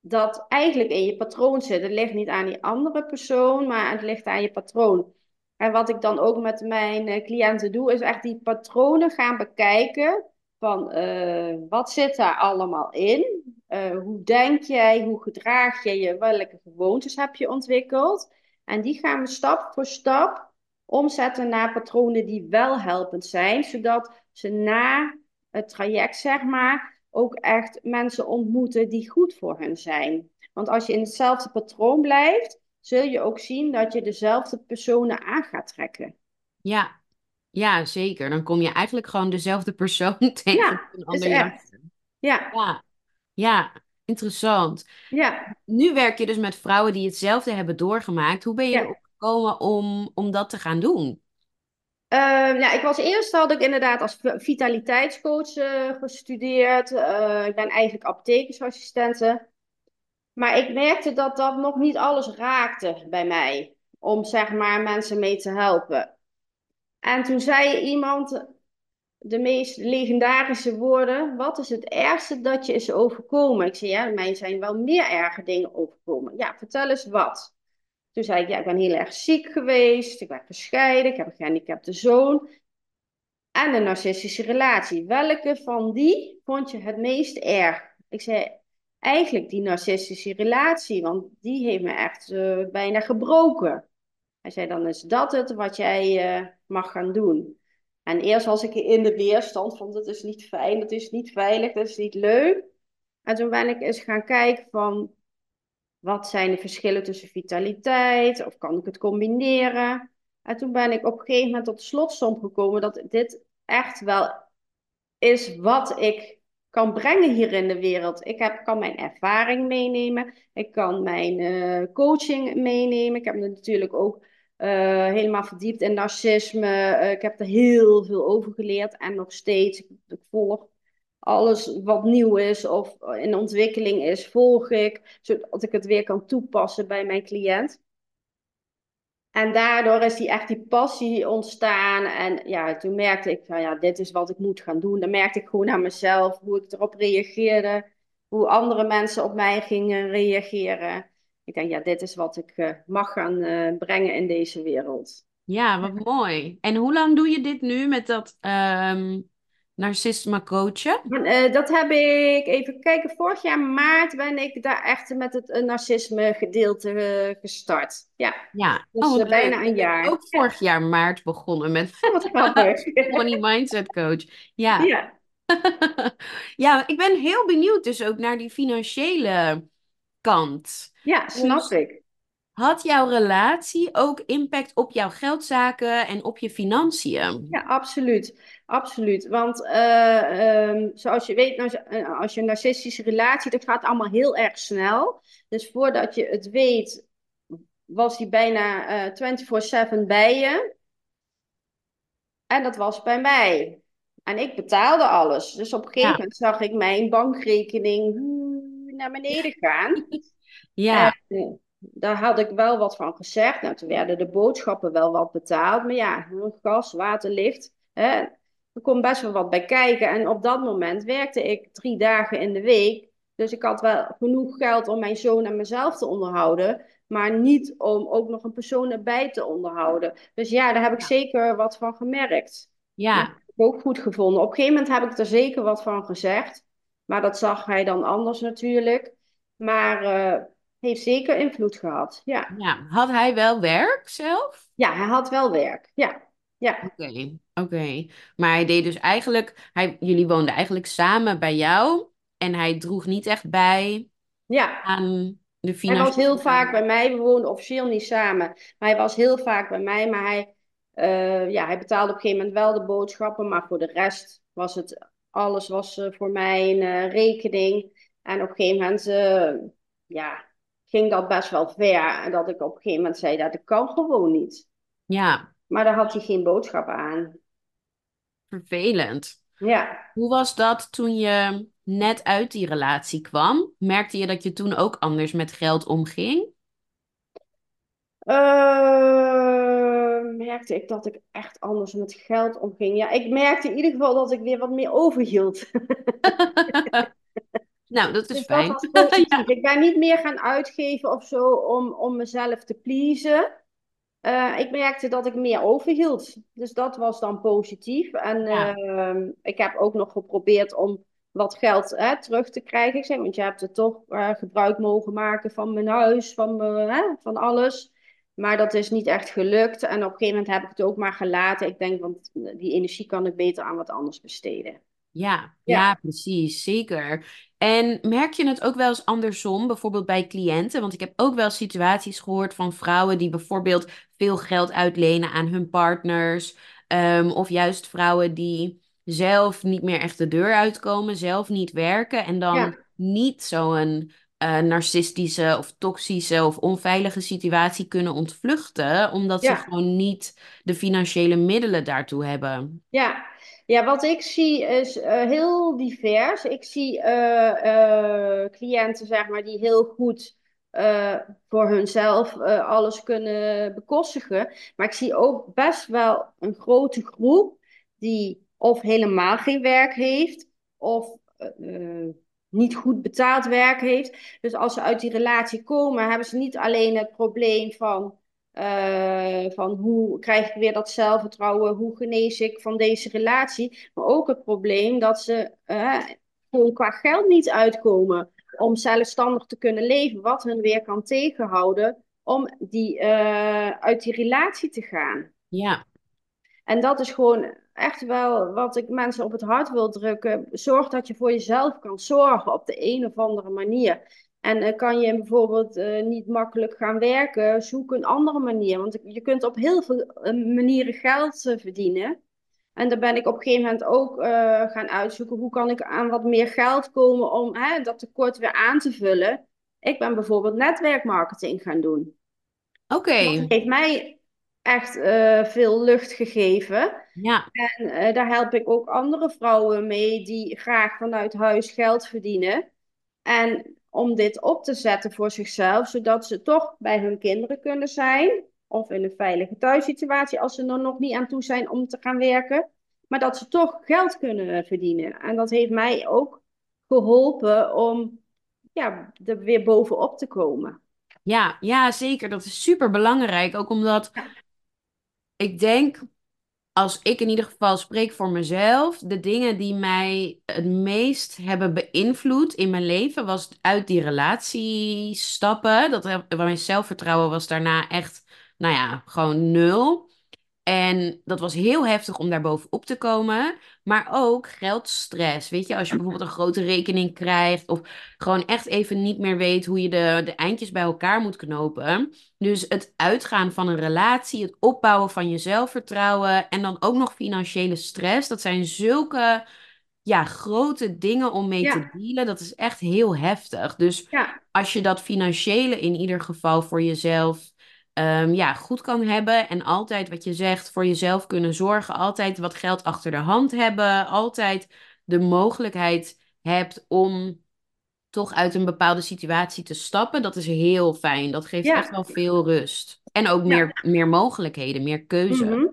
dat eigenlijk in je patroon zit. Het ligt niet aan die andere persoon, maar het ligt aan je patroon. En wat ik dan ook met mijn cliënten doe, is echt die patronen gaan bekijken van uh, wat zit daar allemaal in? Uh, hoe denk jij? Hoe gedraag je je? Welke gewoontes heb je ontwikkeld? En die gaan we stap voor stap omzetten naar patronen die wel helpend zijn, zodat ze na het traject, zeg maar, ook echt mensen ontmoeten die goed voor hen zijn. Want als je in hetzelfde patroon blijft, zul je ook zien dat je dezelfde personen aan gaat trekken. Ja, ja, zeker. Dan kom je eigenlijk gewoon dezelfde persoon tegen ja, een ander. Ja. ja. Ja, interessant. Ja. Nu werk je dus met vrouwen die hetzelfde hebben doorgemaakt. Hoe ben je Ja. erop gekomen om, om dat te gaan doen? Ja, ik was eerst had ik inderdaad als vitaliteitscoach eh, gestudeerd. Eh, ik ben eigenlijk apothekersassistente. Maar ik merkte dat dat nog niet alles raakte bij mij. Om zeg maar mensen mee te helpen. En toen zei iemand de meest legendarische woorden. Wat is het ergste dat je is overkomen? Ik zei, ja, mij zijn wel meer erge dingen overkomen. Ja, vertel eens wat. Toen zei ik, ja, ik ben heel erg ziek geweest. Ik ben gescheiden. Ik heb een gehandicapte zoon. En een narcistische relatie. Welke van die vond je het meest erg? Ik zei, eigenlijk die narcistische relatie. Want die heeft me echt uh, bijna gebroken. Hij zei, dan is dat het wat jij uh, mag gaan doen. En eerst was ik in de weerstand van, dat is niet fijn, dat is niet veilig, dat is niet leuk. En toen ben ik eens gaan kijken van, wat zijn de verschillen tussen vitaliteit? Of kan ik het combineren? En toen ben ik op een gegeven moment tot slotsom gekomen dat dit echt wel is wat ik kan brengen hier in de wereld. Ik heb, kan mijn ervaring meenemen. Ik kan mijn uh, coaching meenemen. Ik heb natuurlijk ook uh, helemaal verdiept in narcisme. Uh, ik heb er heel veel over geleerd en nog steeds. Ik, volg alles wat nieuw is of in ontwikkeling is, volg ik, zodat ik het weer kan toepassen bij mijn cliënt. En daardoor is die echt die passie ontstaan. En ja, toen merkte ik van ja, dit is wat ik moet gaan doen. Dan merkte ik gewoon aan mezelf hoe ik erop reageerde. Hoe andere mensen op mij gingen reageren. Ik denk, ja, dit is wat ik uh, mag gaan uh, brengen in deze wereld. Ja, wat mooi. En hoe lang doe je dit nu met dat um, narcisme coachen? Uh, dat heb ik, even kijken, vorig jaar maart ben ik daar echt met het narcisme gedeelte gestart. Ja, ja. dus oh, bijna een jaar. ook vorig jaar maart begonnen met wat. Money Mindset Coach. Ja. Ja. ja, ik ben heel benieuwd dus ook naar die financiële kant. Ja, snap dus, ik. Had jouw relatie ook impact op jouw geldzaken en op je financiën? Ja, absoluut. Absoluut. Want uh, um, zoals je weet, nou, eh, als je een narcistische relatie, dat gaat allemaal heel erg snel. Dus voordat je het weet, was hij bijna uh, 24-7 bij je. En dat was bij mij. En ik betaalde alles. Dus op een gegeven moment zag ik mijn bankrekening naar beneden gaan. Ja. En, daar had ik wel wat van gezegd. Nou, toen werden de boodschappen wel wat betaald. Maar ja, gas, water, licht. Hè, er komt best wel wat bij kijken. En op dat moment werkte ik drie dagen in de week. Dus ik had wel genoeg geld om mijn zoon en mezelf te onderhouden. Maar niet om ook nog een persoon erbij te onderhouden. Dus ja, daar heb ik zeker wat van gemerkt. Ja. Dat heb ik ook goed gevonden. Op een gegeven moment heb ik er zeker wat van gezegd. Maar dat zag hij dan anders natuurlijk. Maar uh, heeft zeker invloed gehad. Ja. ja. Had hij wel werk zelf? Ja, hij had wel werk. Ja. Ja. Oké, oké. Maar hij deed dus eigenlijk, hij, jullie woonden eigenlijk samen bij jou en hij droeg niet echt bij ja. aan de financiële... Hij was heel vaak bij mij, we woonden officieel niet samen, maar hij was heel vaak bij mij, maar hij, uh, ja, hij betaalde op een gegeven moment wel de boodschappen, maar voor de rest was het, alles was uh, voor mijn uh, rekening. En op een gegeven moment, ja, ging dat best wel ver. En dat ik op een gegeven moment zei, dat ik kan gewoon niet. Ja. Maar daar had hij geen boodschap aan. Vervelend. Ja. Hoe was dat toen je net uit die relatie kwam? Merkte je dat je toen ook anders met geld omging? Uh, merkte ik dat ik echt anders met geld omging. Ja, ik merkte in ieder geval dat ik weer wat meer overhield. Nou, dat is dus fijn. Dat. Ik ben niet meer gaan uitgeven of zo om, om mezelf te pleasen. Uh, ik merkte dat ik meer overhield. Dus dat was dan positief. En ja. uh, ik heb ook nog geprobeerd om wat geld hè, terug te krijgen. Ik zeg, want je hebt er toch uh, gebruik mogen maken van mijn huis, van, hè, van alles. Maar dat is niet echt gelukt. En op een gegeven moment heb ik het ook maar gelaten. Ik denk, want die energie kan ik beter aan wat anders besteden. Ja, ja, ja, precies, zeker. En merk je het ook wel eens andersom, bijvoorbeeld bij cliënten? Want ik heb ook wel situaties gehoord van vrouwen die bijvoorbeeld veel geld uitlenen aan hun partners. Um, of juist vrouwen die zelf niet meer echt de deur uitkomen, zelf niet werken en dan Ja. niet zo'n eh, narcistische of toxische of onveilige situatie kunnen ontvluchten, omdat ze gewoon niet de financiële middelen daartoe hebben. Ja, ja, wat ik zie is eh, heel divers. Ik zie eh, cliënten, zeg maar, die heel goed voor hunzelf alles kunnen bekostigen. Maar ik zie ook best wel een grote groep die of helemaal geen werk heeft, of niet goed betaald werk heeft. Dus als ze uit die relatie komen, hebben ze niet alleen het probleem van uh, van hoe krijg ik weer dat zelfvertrouwen, hoe genees ik van deze relatie, maar ook het probleem dat ze uh, gewoon qua geld niet uitkomen om zelfstandig te kunnen leven, wat hun weer kan tegenhouden om die, uh, uit die relatie te gaan. Ja. En dat is gewoon echt wel wat ik mensen op het hart wil drukken. Zorg dat je voor jezelf kan zorgen op de een of andere manier. En uh, kan je bijvoorbeeld uh, niet makkelijk gaan werken, zoek een andere manier. Want je kunt op heel veel uh, manieren geld verdienen. En daar ben ik op een gegeven moment ook gaan uitzoeken. Hoe kan ik aan wat meer geld komen om hè, dat tekort weer aan te vullen? Ik ben bijvoorbeeld netwerkmarketing gaan doen. Oké. Okay. Dat heeft mij echt veel lucht gegeven. Ja. En daar help ik ook andere vrouwen mee die graag vanuit huis geld verdienen. En om dit op te zetten voor zichzelf, zodat ze toch bij hun kinderen kunnen zijn. of in een veilige thuissituatie als ze er nog niet aan toe zijn om te gaan werken. Maar dat ze toch geld kunnen verdienen. En dat heeft mij ook geholpen om ja, er weer bovenop te komen. Ja, ja, zeker. Dat is super belangrijk. Ook omdat ik denk, als ik in ieder geval spreek voor mezelf, de dingen die mij het meest hebben beïnvloed in mijn leven, was uit die relatie stappen. Dat, mijn zelfvertrouwen was daarna echt, nou ja, gewoon nul. En dat was heel heftig om daar bovenop te komen. Maar ook geldstress. Weet je, als je bijvoorbeeld een grote rekening krijgt. Of gewoon echt even niet meer weet hoe je de, de eindjes bij elkaar moet knopen. Dus het uitgaan van een relatie. Het opbouwen van je zelfvertrouwen. En dan ook nog financiële stress. Dat zijn zulke ja, grote dingen om mee te dealen. Dat is echt heel heftig. Dus als je dat financiële in ieder geval voor jezelf um, ja, goed kan hebben. En altijd wat je zegt, voor jezelf kunnen zorgen. Altijd wat geld achter de hand hebben. Altijd de mogelijkheid hebt om toch uit een bepaalde situatie te stappen. Dat is heel fijn. Dat geeft echt wel veel rust. En ook meer, meer mogelijkheden, meer keuze. Mhm.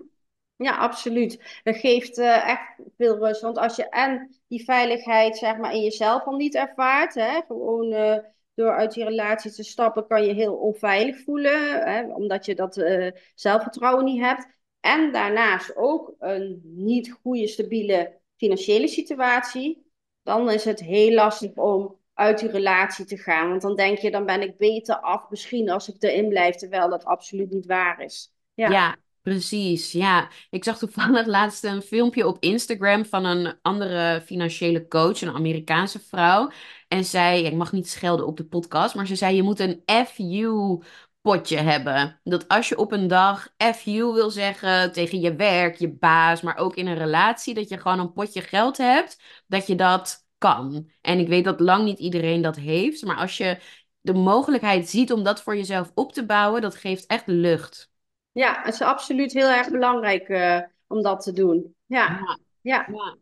Ja, absoluut. Dat geeft uh, echt veel rust. Want als je en die veiligheid zeg maar, in jezelf al niet ervaart, hè, gewoon uh, door uit die relatie te stappen kan je heel onveilig voelen, hè, omdat je dat uh, zelfvertrouwen niet hebt. En daarnaast ook een niet goede, stabiele financiële situatie. Dan is het heel lastig om uit die relatie te gaan. Want dan denk je, dan ben ik beter af misschien als ik erin blijf, terwijl dat absoluut niet waar is. Ja precies. Ja, ik zag toevallig laatst een filmpje op Instagram van een andere financiële coach, een Amerikaanse vrouw. En zij, ik mag niet schelden op de podcast, maar ze zei: je moet een FU potje hebben. Dat als je op een dag FU wil zeggen tegen je werk, je baas, maar ook in een relatie, dat je gewoon een potje geld hebt, dat je dat kan. En ik weet dat lang niet iedereen dat heeft, maar als je de mogelijkheid ziet om dat voor jezelf op te bouwen, dat geeft echt lucht. Ja, het is absoluut heel erg belangrijk uh, om dat te doen. Ja. ja. ja.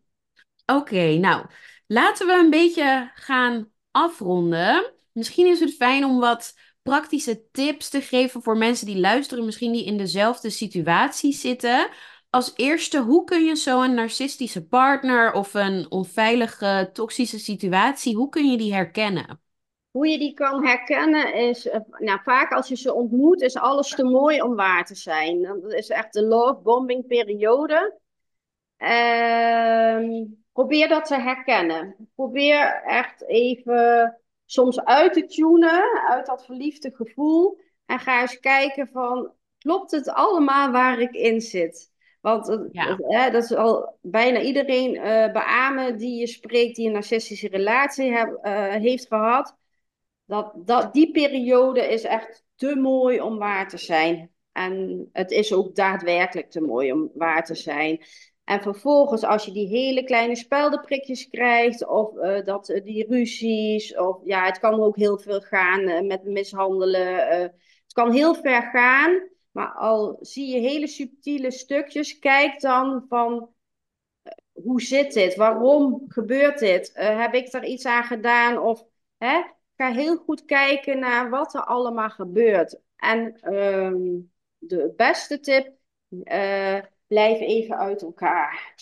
Oké, nou, laten we een beetje gaan afronden. Misschien is het fijn om wat praktische tips te geven voor mensen die luisteren, misschien die in dezelfde situatie zitten. Als eerste, hoe kun je zo'n narcistische partner of een onveilige, toxische situatie, hoe kun je die herkennen? Hoe je die kan herkennen is, eh, nou vaak als je ze ontmoet, is alles te mooi om waar te zijn. Dat is echt de love bombing periode. Ehm, probeer dat te herkennen. Probeer echt even soms uit te tunen, uit dat verliefde gevoel. En ga eens kijken van, klopt het allemaal waar ik in zit? Want dat is al bijna iedereen uh, beamen die je spreekt, die een narcistische relatie heb, uh, heeft gehad. Dat, dat, die periode is echt te mooi om waar te zijn. En het is ook daadwerkelijk te mooi om waar te zijn. En vervolgens, als je die hele kleine speldenprikjes krijgt, of uh, dat, uh, die ruzies, of ja, het kan ook heel veel gaan uh, met mishandelen. het kan heel ver gaan, maar al zie je hele subtiele stukjes, kijk dan van hoe zit dit? Waarom gebeurt dit? heb ik er iets aan gedaan? Of hè? Ga heel goed kijken naar wat er allemaal gebeurt. En ehm, de beste tip blijf even uit elkaar.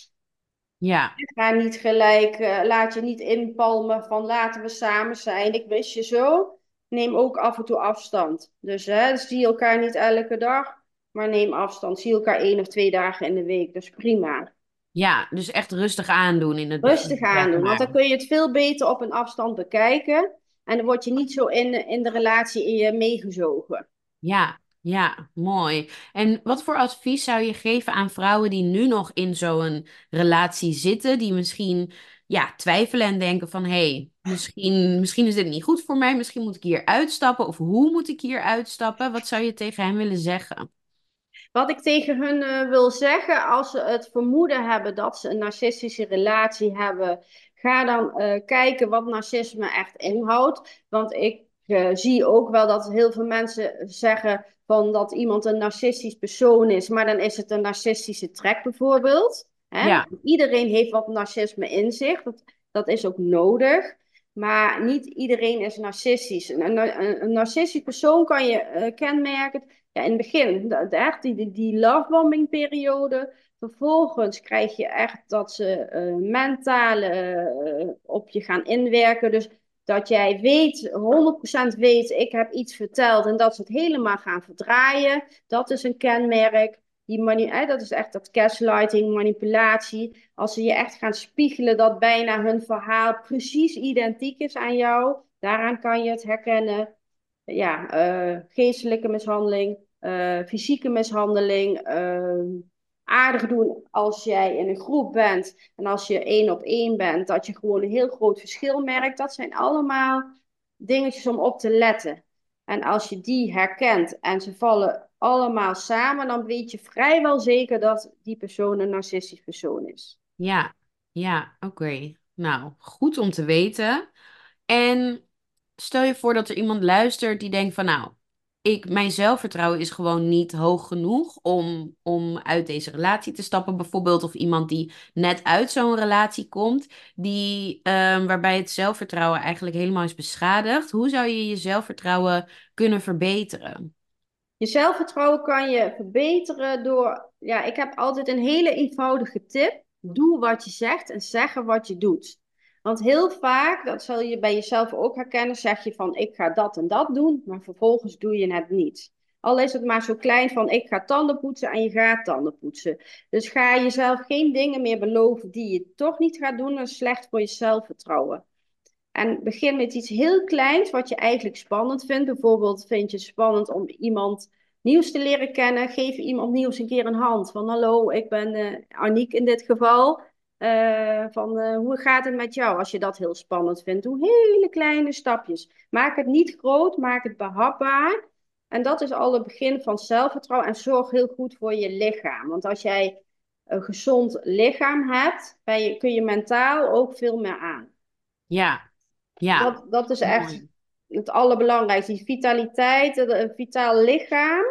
Ja. Ga niet gelijk, uh, laat je niet inpalmen van laten we samen zijn. Ik wist je zo. Neem ook af en toe afstand. Dus hè, zie elkaar niet elke dag, maar neem afstand. Zie elkaar één of twee dagen in de week. Dat is prima. Ja, dus echt rustig aandoen in het Rustig aandoen, want dan kun je het veel beter op een afstand bekijken. En dan word je niet zo in, in de relatie in je meegezogen. Ja, ja, mooi. En wat voor advies zou je geven aan vrouwen die nu nog in zo'n relatie zitten, die misschien ja, twijfelen en denken van hé, hey, misschien, misschien is dit niet goed voor mij, misschien moet ik hier uitstappen of hoe moet ik hier uitstappen? Wat zou je tegen hen willen zeggen? Wat ik tegen hun uh, wil zeggen, als ze het vermoeden hebben dat ze een narcistische relatie hebben, ga dan uh, kijken wat narcisme echt inhoudt. Want ik uh, zie ook wel dat heel veel mensen zeggen van dat iemand een narcistisch persoon is, maar dan is het een narcistische trek bijvoorbeeld. Hè? Ja. Iedereen heeft wat narcisme in zich, dat, dat is ook nodig. Maar niet iedereen is narcistisch. Een, een, een narcistisch persoon kan je uh, kenmerken. ja, in het begin, de, de, echt die, die, die lovebombing periode. Vervolgens krijg je echt dat ze uh, op je gaan inwerken. Dus dat jij weet, 100% weet, ik heb iets verteld en dat ze het helemaal gaan verdraaien. Dat is een kenmerk. Die mani eh, dat is echt dat gaslighting, manipulatie. Als ze je echt gaan spiegelen dat bijna hun verhaal precies identiek is aan jou. Daaraan kan je het herkennen. Ja, uh, geestelijke mishandeling, fysieke mishandeling. Aardig doen als jij in een groep bent. En als je één op één bent, dat je gewoon een heel groot verschil merkt. Dat zijn allemaal dingetjes om op te letten. En als je die herkent en ze vallen allemaal samen, dan weet je vrijwel zeker dat die persoon een narcistisch persoon is. Ja, ja, oké. Nou, goed om te weten. En stel je voor dat er iemand luistert die denkt van nou, ik, mijn zelfvertrouwen is gewoon niet hoog genoeg om, om uit deze relatie te stappen. Bijvoorbeeld of iemand die net uit zo'n relatie komt, die, um, waarbij het zelfvertrouwen eigenlijk helemaal is beschadigd. Hoe zou je je zelfvertrouwen kunnen verbeteren? Je zelfvertrouwen kan je verbeteren door, ja, ik heb altijd een hele eenvoudige tip. Doe wat je zegt en zeggen wat je doet. Want heel vaak, dat zal je bij jezelf ook herkennen, zeg je van ik ga dat en dat doen, maar vervolgens doe je het niet. Al is het maar zo klein van ik ga tanden poetsen en je gaat tanden poetsen. Dus ga jezelf geen dingen meer beloven die je toch niet gaat doen, dat is slecht voor je zelfvertrouwen. En begin met iets heel kleins wat je eigenlijk spannend vindt. Bijvoorbeeld vind je het spannend om iemand nieuws te leren kennen. Geef iemand nieuws een keer een hand. Van hallo, ik ben uh, Aniek in dit geval. Uh, van uh, hoe gaat het met jou als je dat heel spannend vindt? Doe hele kleine stapjes. Maak het niet groot, maak het behapbaar. En dat is al het begin van zelfvertrouwen. En zorg heel goed voor je lichaam. Want als jij een gezond lichaam hebt, je, kun je mentaal ook veel meer aan. Ja, ja. Dat, dat is echt het allerbelangrijkste. Die vitaliteit, een vitaal lichaam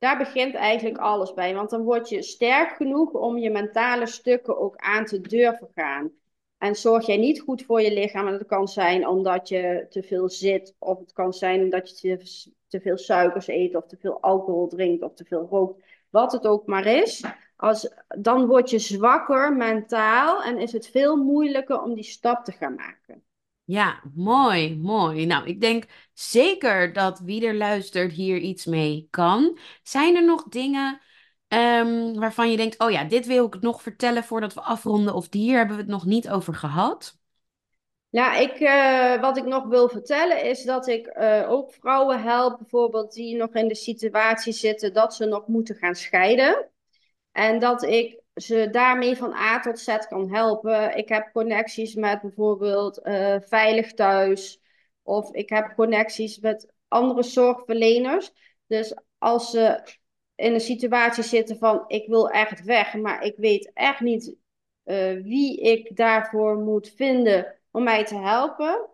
daar begint eigenlijk alles bij. Want dan word je sterk genoeg om je mentale stukken ook aan te durven gaan. En zorg jij niet goed voor je lichaam. En dat kan zijn omdat je te veel zit. Of het kan zijn omdat je te, te veel suikers eet. Of te veel alcohol drinkt. Of te veel rookt. Wat het ook maar is. Als, dan word je zwakker mentaal. En is het veel moeilijker om die stap te gaan maken. Ja, mooi, mooi. Nou, ik denk zeker dat wie er luistert hier iets mee kan. Zijn er nog dingen um, waarvan je denkt, oh ja, dit wil ik nog vertellen voordat we afronden, of hier hebben we het nog niet over gehad? Ja, ik, uh, wat ik nog wil vertellen is dat ik uh, ook vrouwen help, bijvoorbeeld die nog in de situatie zitten dat ze nog moeten gaan scheiden. En dat ik ze daarmee van A tot Z kan helpen. Ik heb connecties met bijvoorbeeld uh, Veilig Thuis. Of ik heb connecties met andere zorgverleners. Dus als ze in een situatie zitten van ik wil echt weg, maar ik weet echt niet uh, wie ik daarvoor moet vinden om mij te helpen.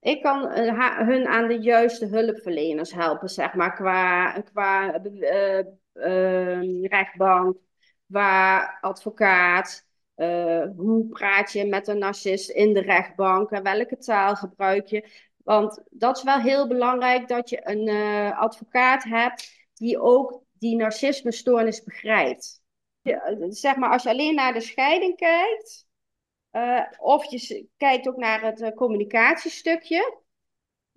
Ik kan uh, hun aan de juiste hulpverleners helpen, zeg maar, qua, qua rechtbank, waar advocaat, uh, hoe praat je met een narcist in de rechtbank en welke taal gebruik je. Want dat is wel heel belangrijk dat je een uh, advocaat hebt die ook die narcisme-stoornis begrijpt. Ja, zeg maar, als je alleen naar de scheiding kijkt, of je kijkt ook naar het communicatiestukje,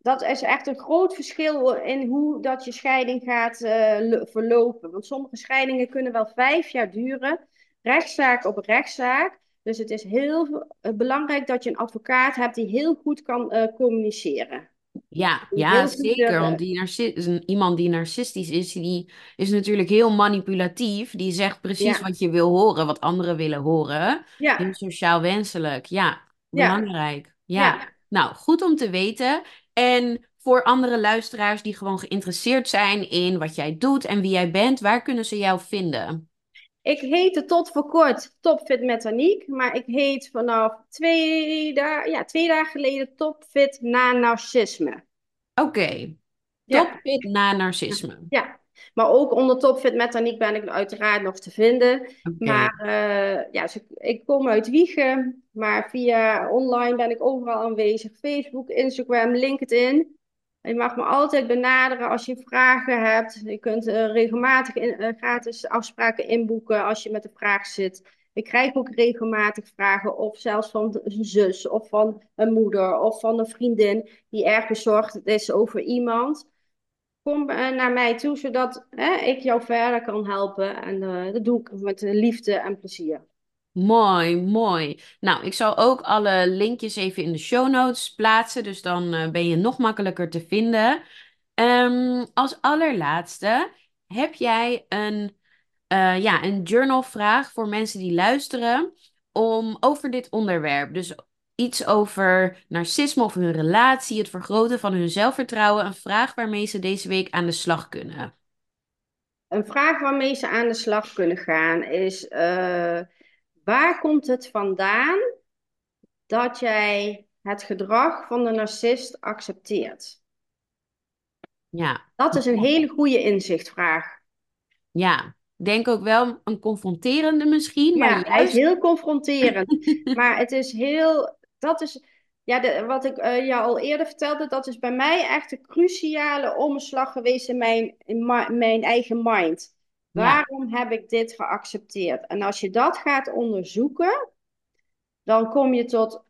dat is echt een groot verschil in hoe dat je scheiding gaat uh, verlopen. Want sommige scheidingen kunnen wel vijf jaar duren, rechtszaak op rechtszaak. Dus het is heel uh, belangrijk dat je een advocaat hebt die heel goed kan uh, communiceren. Ja, ja zeker. Want die iemand die narcistisch is, die is natuurlijk heel manipulatief. Die zegt precies wat je wil horen, wat anderen willen horen. Ja. Heel sociaal wenselijk. Ja, belangrijk. ja. ja. Nou, goed om te weten. En voor andere luisteraars die gewoon geïnteresseerd zijn in wat jij doet en wie jij bent, waar kunnen ze jou vinden? Ik heette tot voor kort Topfit met Aniek, maar ik heet vanaf twee, dagen, ja, twee dagen geleden Topfit na narcisme. Oké, okay. Topfit na narcisme. Ja, maar ook onder Topfit met Aniek ben ik uiteraard nog te vinden. Okay. Maar uh, ja, ik kom uit Wiegen, maar via online ben ik overal aanwezig. Facebook, Instagram, LinkedIn. Je mag me altijd benaderen als je vragen hebt. Je kunt uh, regelmatig in, uh, gratis afspraken inboeken als je met een vraag zit. Ik krijg ook regelmatig vragen, of zelfs van een zus, of van een moeder, of van een vriendin die erg bezorgd is over iemand. Kom uh, naar mij toe, zodat ik jou verder kan helpen. En dat doe ik met liefde en plezier. Mooi, mooi. Nou, ik zal ook alle linkjes even in de show notes plaatsen, dus dan ben je nog makkelijker te vinden. Um, als allerlaatste, heb jij een, ja, een journalvraag voor mensen die luisteren om over dit onderwerp? Dus iets over narcisme of hun relatie, het vergroten van hun zelfvertrouwen. Een vraag waarmee ze deze week aan de slag kunnen. Een vraag waarmee ze aan de slag kunnen gaan is. Uh Waar komt het vandaan dat jij het gedrag van de narcist accepteert? Ja. Dat is een hele goede inzichtvraag. Ja, denk ook wel een confronterende misschien. Maar ja, juist... is heel confronterend. maar het is heel, dat is, ja, de, wat ik uh, jou al eerder vertelde, dat is bij mij echt een cruciale omslag geweest in mijn, in mijn eigen mind. Waarom heb ik dit geaccepteerd? En als je dat gaat onderzoeken, dan kom je tot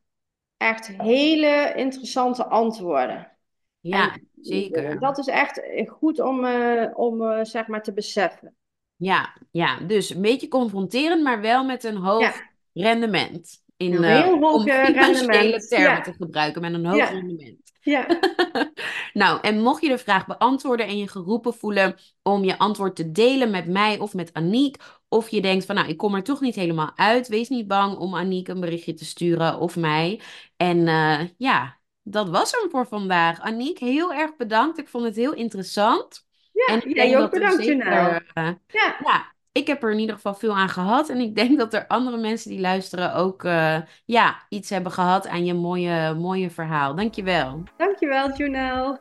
echt hele interessante antwoorden. Ja, zeker. Dat is echt goed om, uh, om uh, zeg maar te beseffen. Ja, ja, dus een beetje confronterend, maar wel met een hoog rendement. In, een heel rendement. termen te gebruiken, met een hoog rendement. Ja. nou, en mocht je de vraag beantwoorden en je geroepen voelen om je antwoord te delen met mij of met Aniek, of je denkt van nou, ik kom er toch niet helemaal uit, wees niet bang om Aniek een berichtje te sturen of mij. En uh, ja, dat was hem voor vandaag. Aniek, heel erg bedankt. Ik vond het heel interessant. Ja, en jij ook bedankt, zeker, uh, ja. ja, ik heb er in ieder geval veel aan gehad. En ik denk dat er andere mensen die luisteren ook uh, ja, iets hebben gehad aan je mooie, mooie verhaal. Dankjewel. Dankjewel, Junel.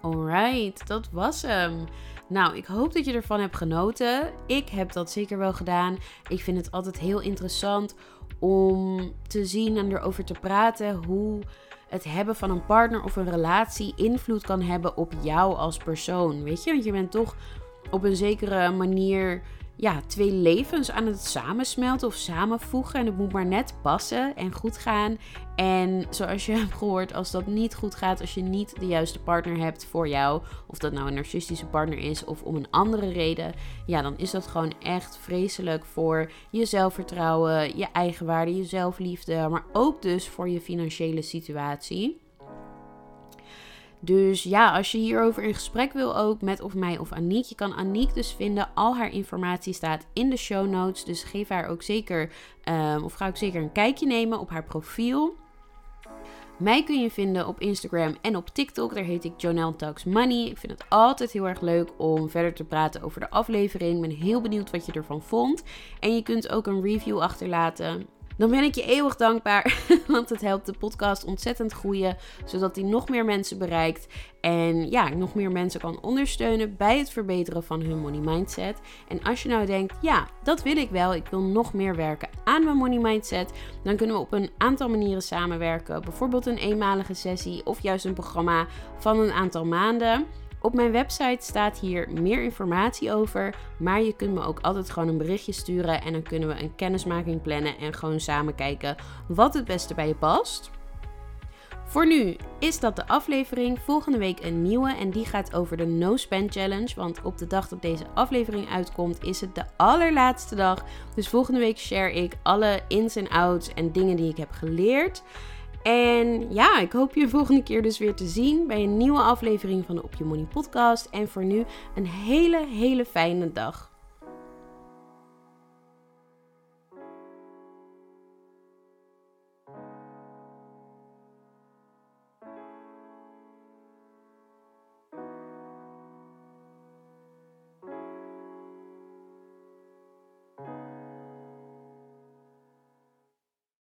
Alright, dat was hem. Nou, ik hoop dat je ervan hebt genoten. Ik heb dat zeker wel gedaan. Ik vind het altijd heel interessant om te zien en erover te praten hoe het hebben van een partner of een relatie invloed kan hebben op jou als persoon. Weet je, want je bent toch op een zekere manier ja, twee levens aan het samensmelten of samenvoegen. En het moet maar net passen en goed gaan. En zoals je hebt gehoord, als dat niet goed gaat, als je niet de juiste partner hebt voor jou, of dat nou een narcistische partner is of om een andere reden, ja, dan is dat gewoon echt vreselijk voor je zelfvertrouwen, je eigenwaarde, je zelfliefde, maar ook dus voor je financiële situatie. Dus ja, als je hierover in gesprek wil ook met of mij of Aniek, je kan Aniek dus vinden. Al haar informatie staat in de show notes. Dus geef haar ook zeker, um, of ga ook zeker een kijkje nemen op haar profiel. Mij kun je vinden op Instagram en op TikTok. Daar heet ik Jonelle Talks Money. Ik vind het altijd heel erg leuk om verder te praten over de aflevering. Ik ben heel benieuwd wat je ervan vond. En je kunt ook een review achterlaten dan ben ik je eeuwig dankbaar. Want het helpt de podcast ontzettend groeien. Zodat die nog meer mensen bereikt. En ja, nog meer mensen kan ondersteunen bij het verbeteren van hun money mindset. En als je nou denkt, ja, dat wil ik wel. Ik wil nog meer werken aan mijn money mindset. Dan kunnen we op een aantal manieren samenwerken. Bijvoorbeeld een eenmalige sessie of juist een programma van een aantal maanden. Op mijn website staat hier meer informatie over, maar je kunt me ook altijd gewoon een berichtje sturen en dan kunnen we een kennismaking plannen en gewoon samen kijken wat het beste bij je past. Voor nu is dat de aflevering. Volgende week een nieuwe en die gaat over de No Spend Challenge. Want op de dag dat deze aflevering uitkomt is het de allerlaatste dag. Dus volgende week share ik alle ins en outs en dingen die ik heb geleerd. En ja, ik hoop je volgende keer dus weer te zien bij een nieuwe aflevering van de Op Je Money podcast. En voor nu een hele, hele fijne dag.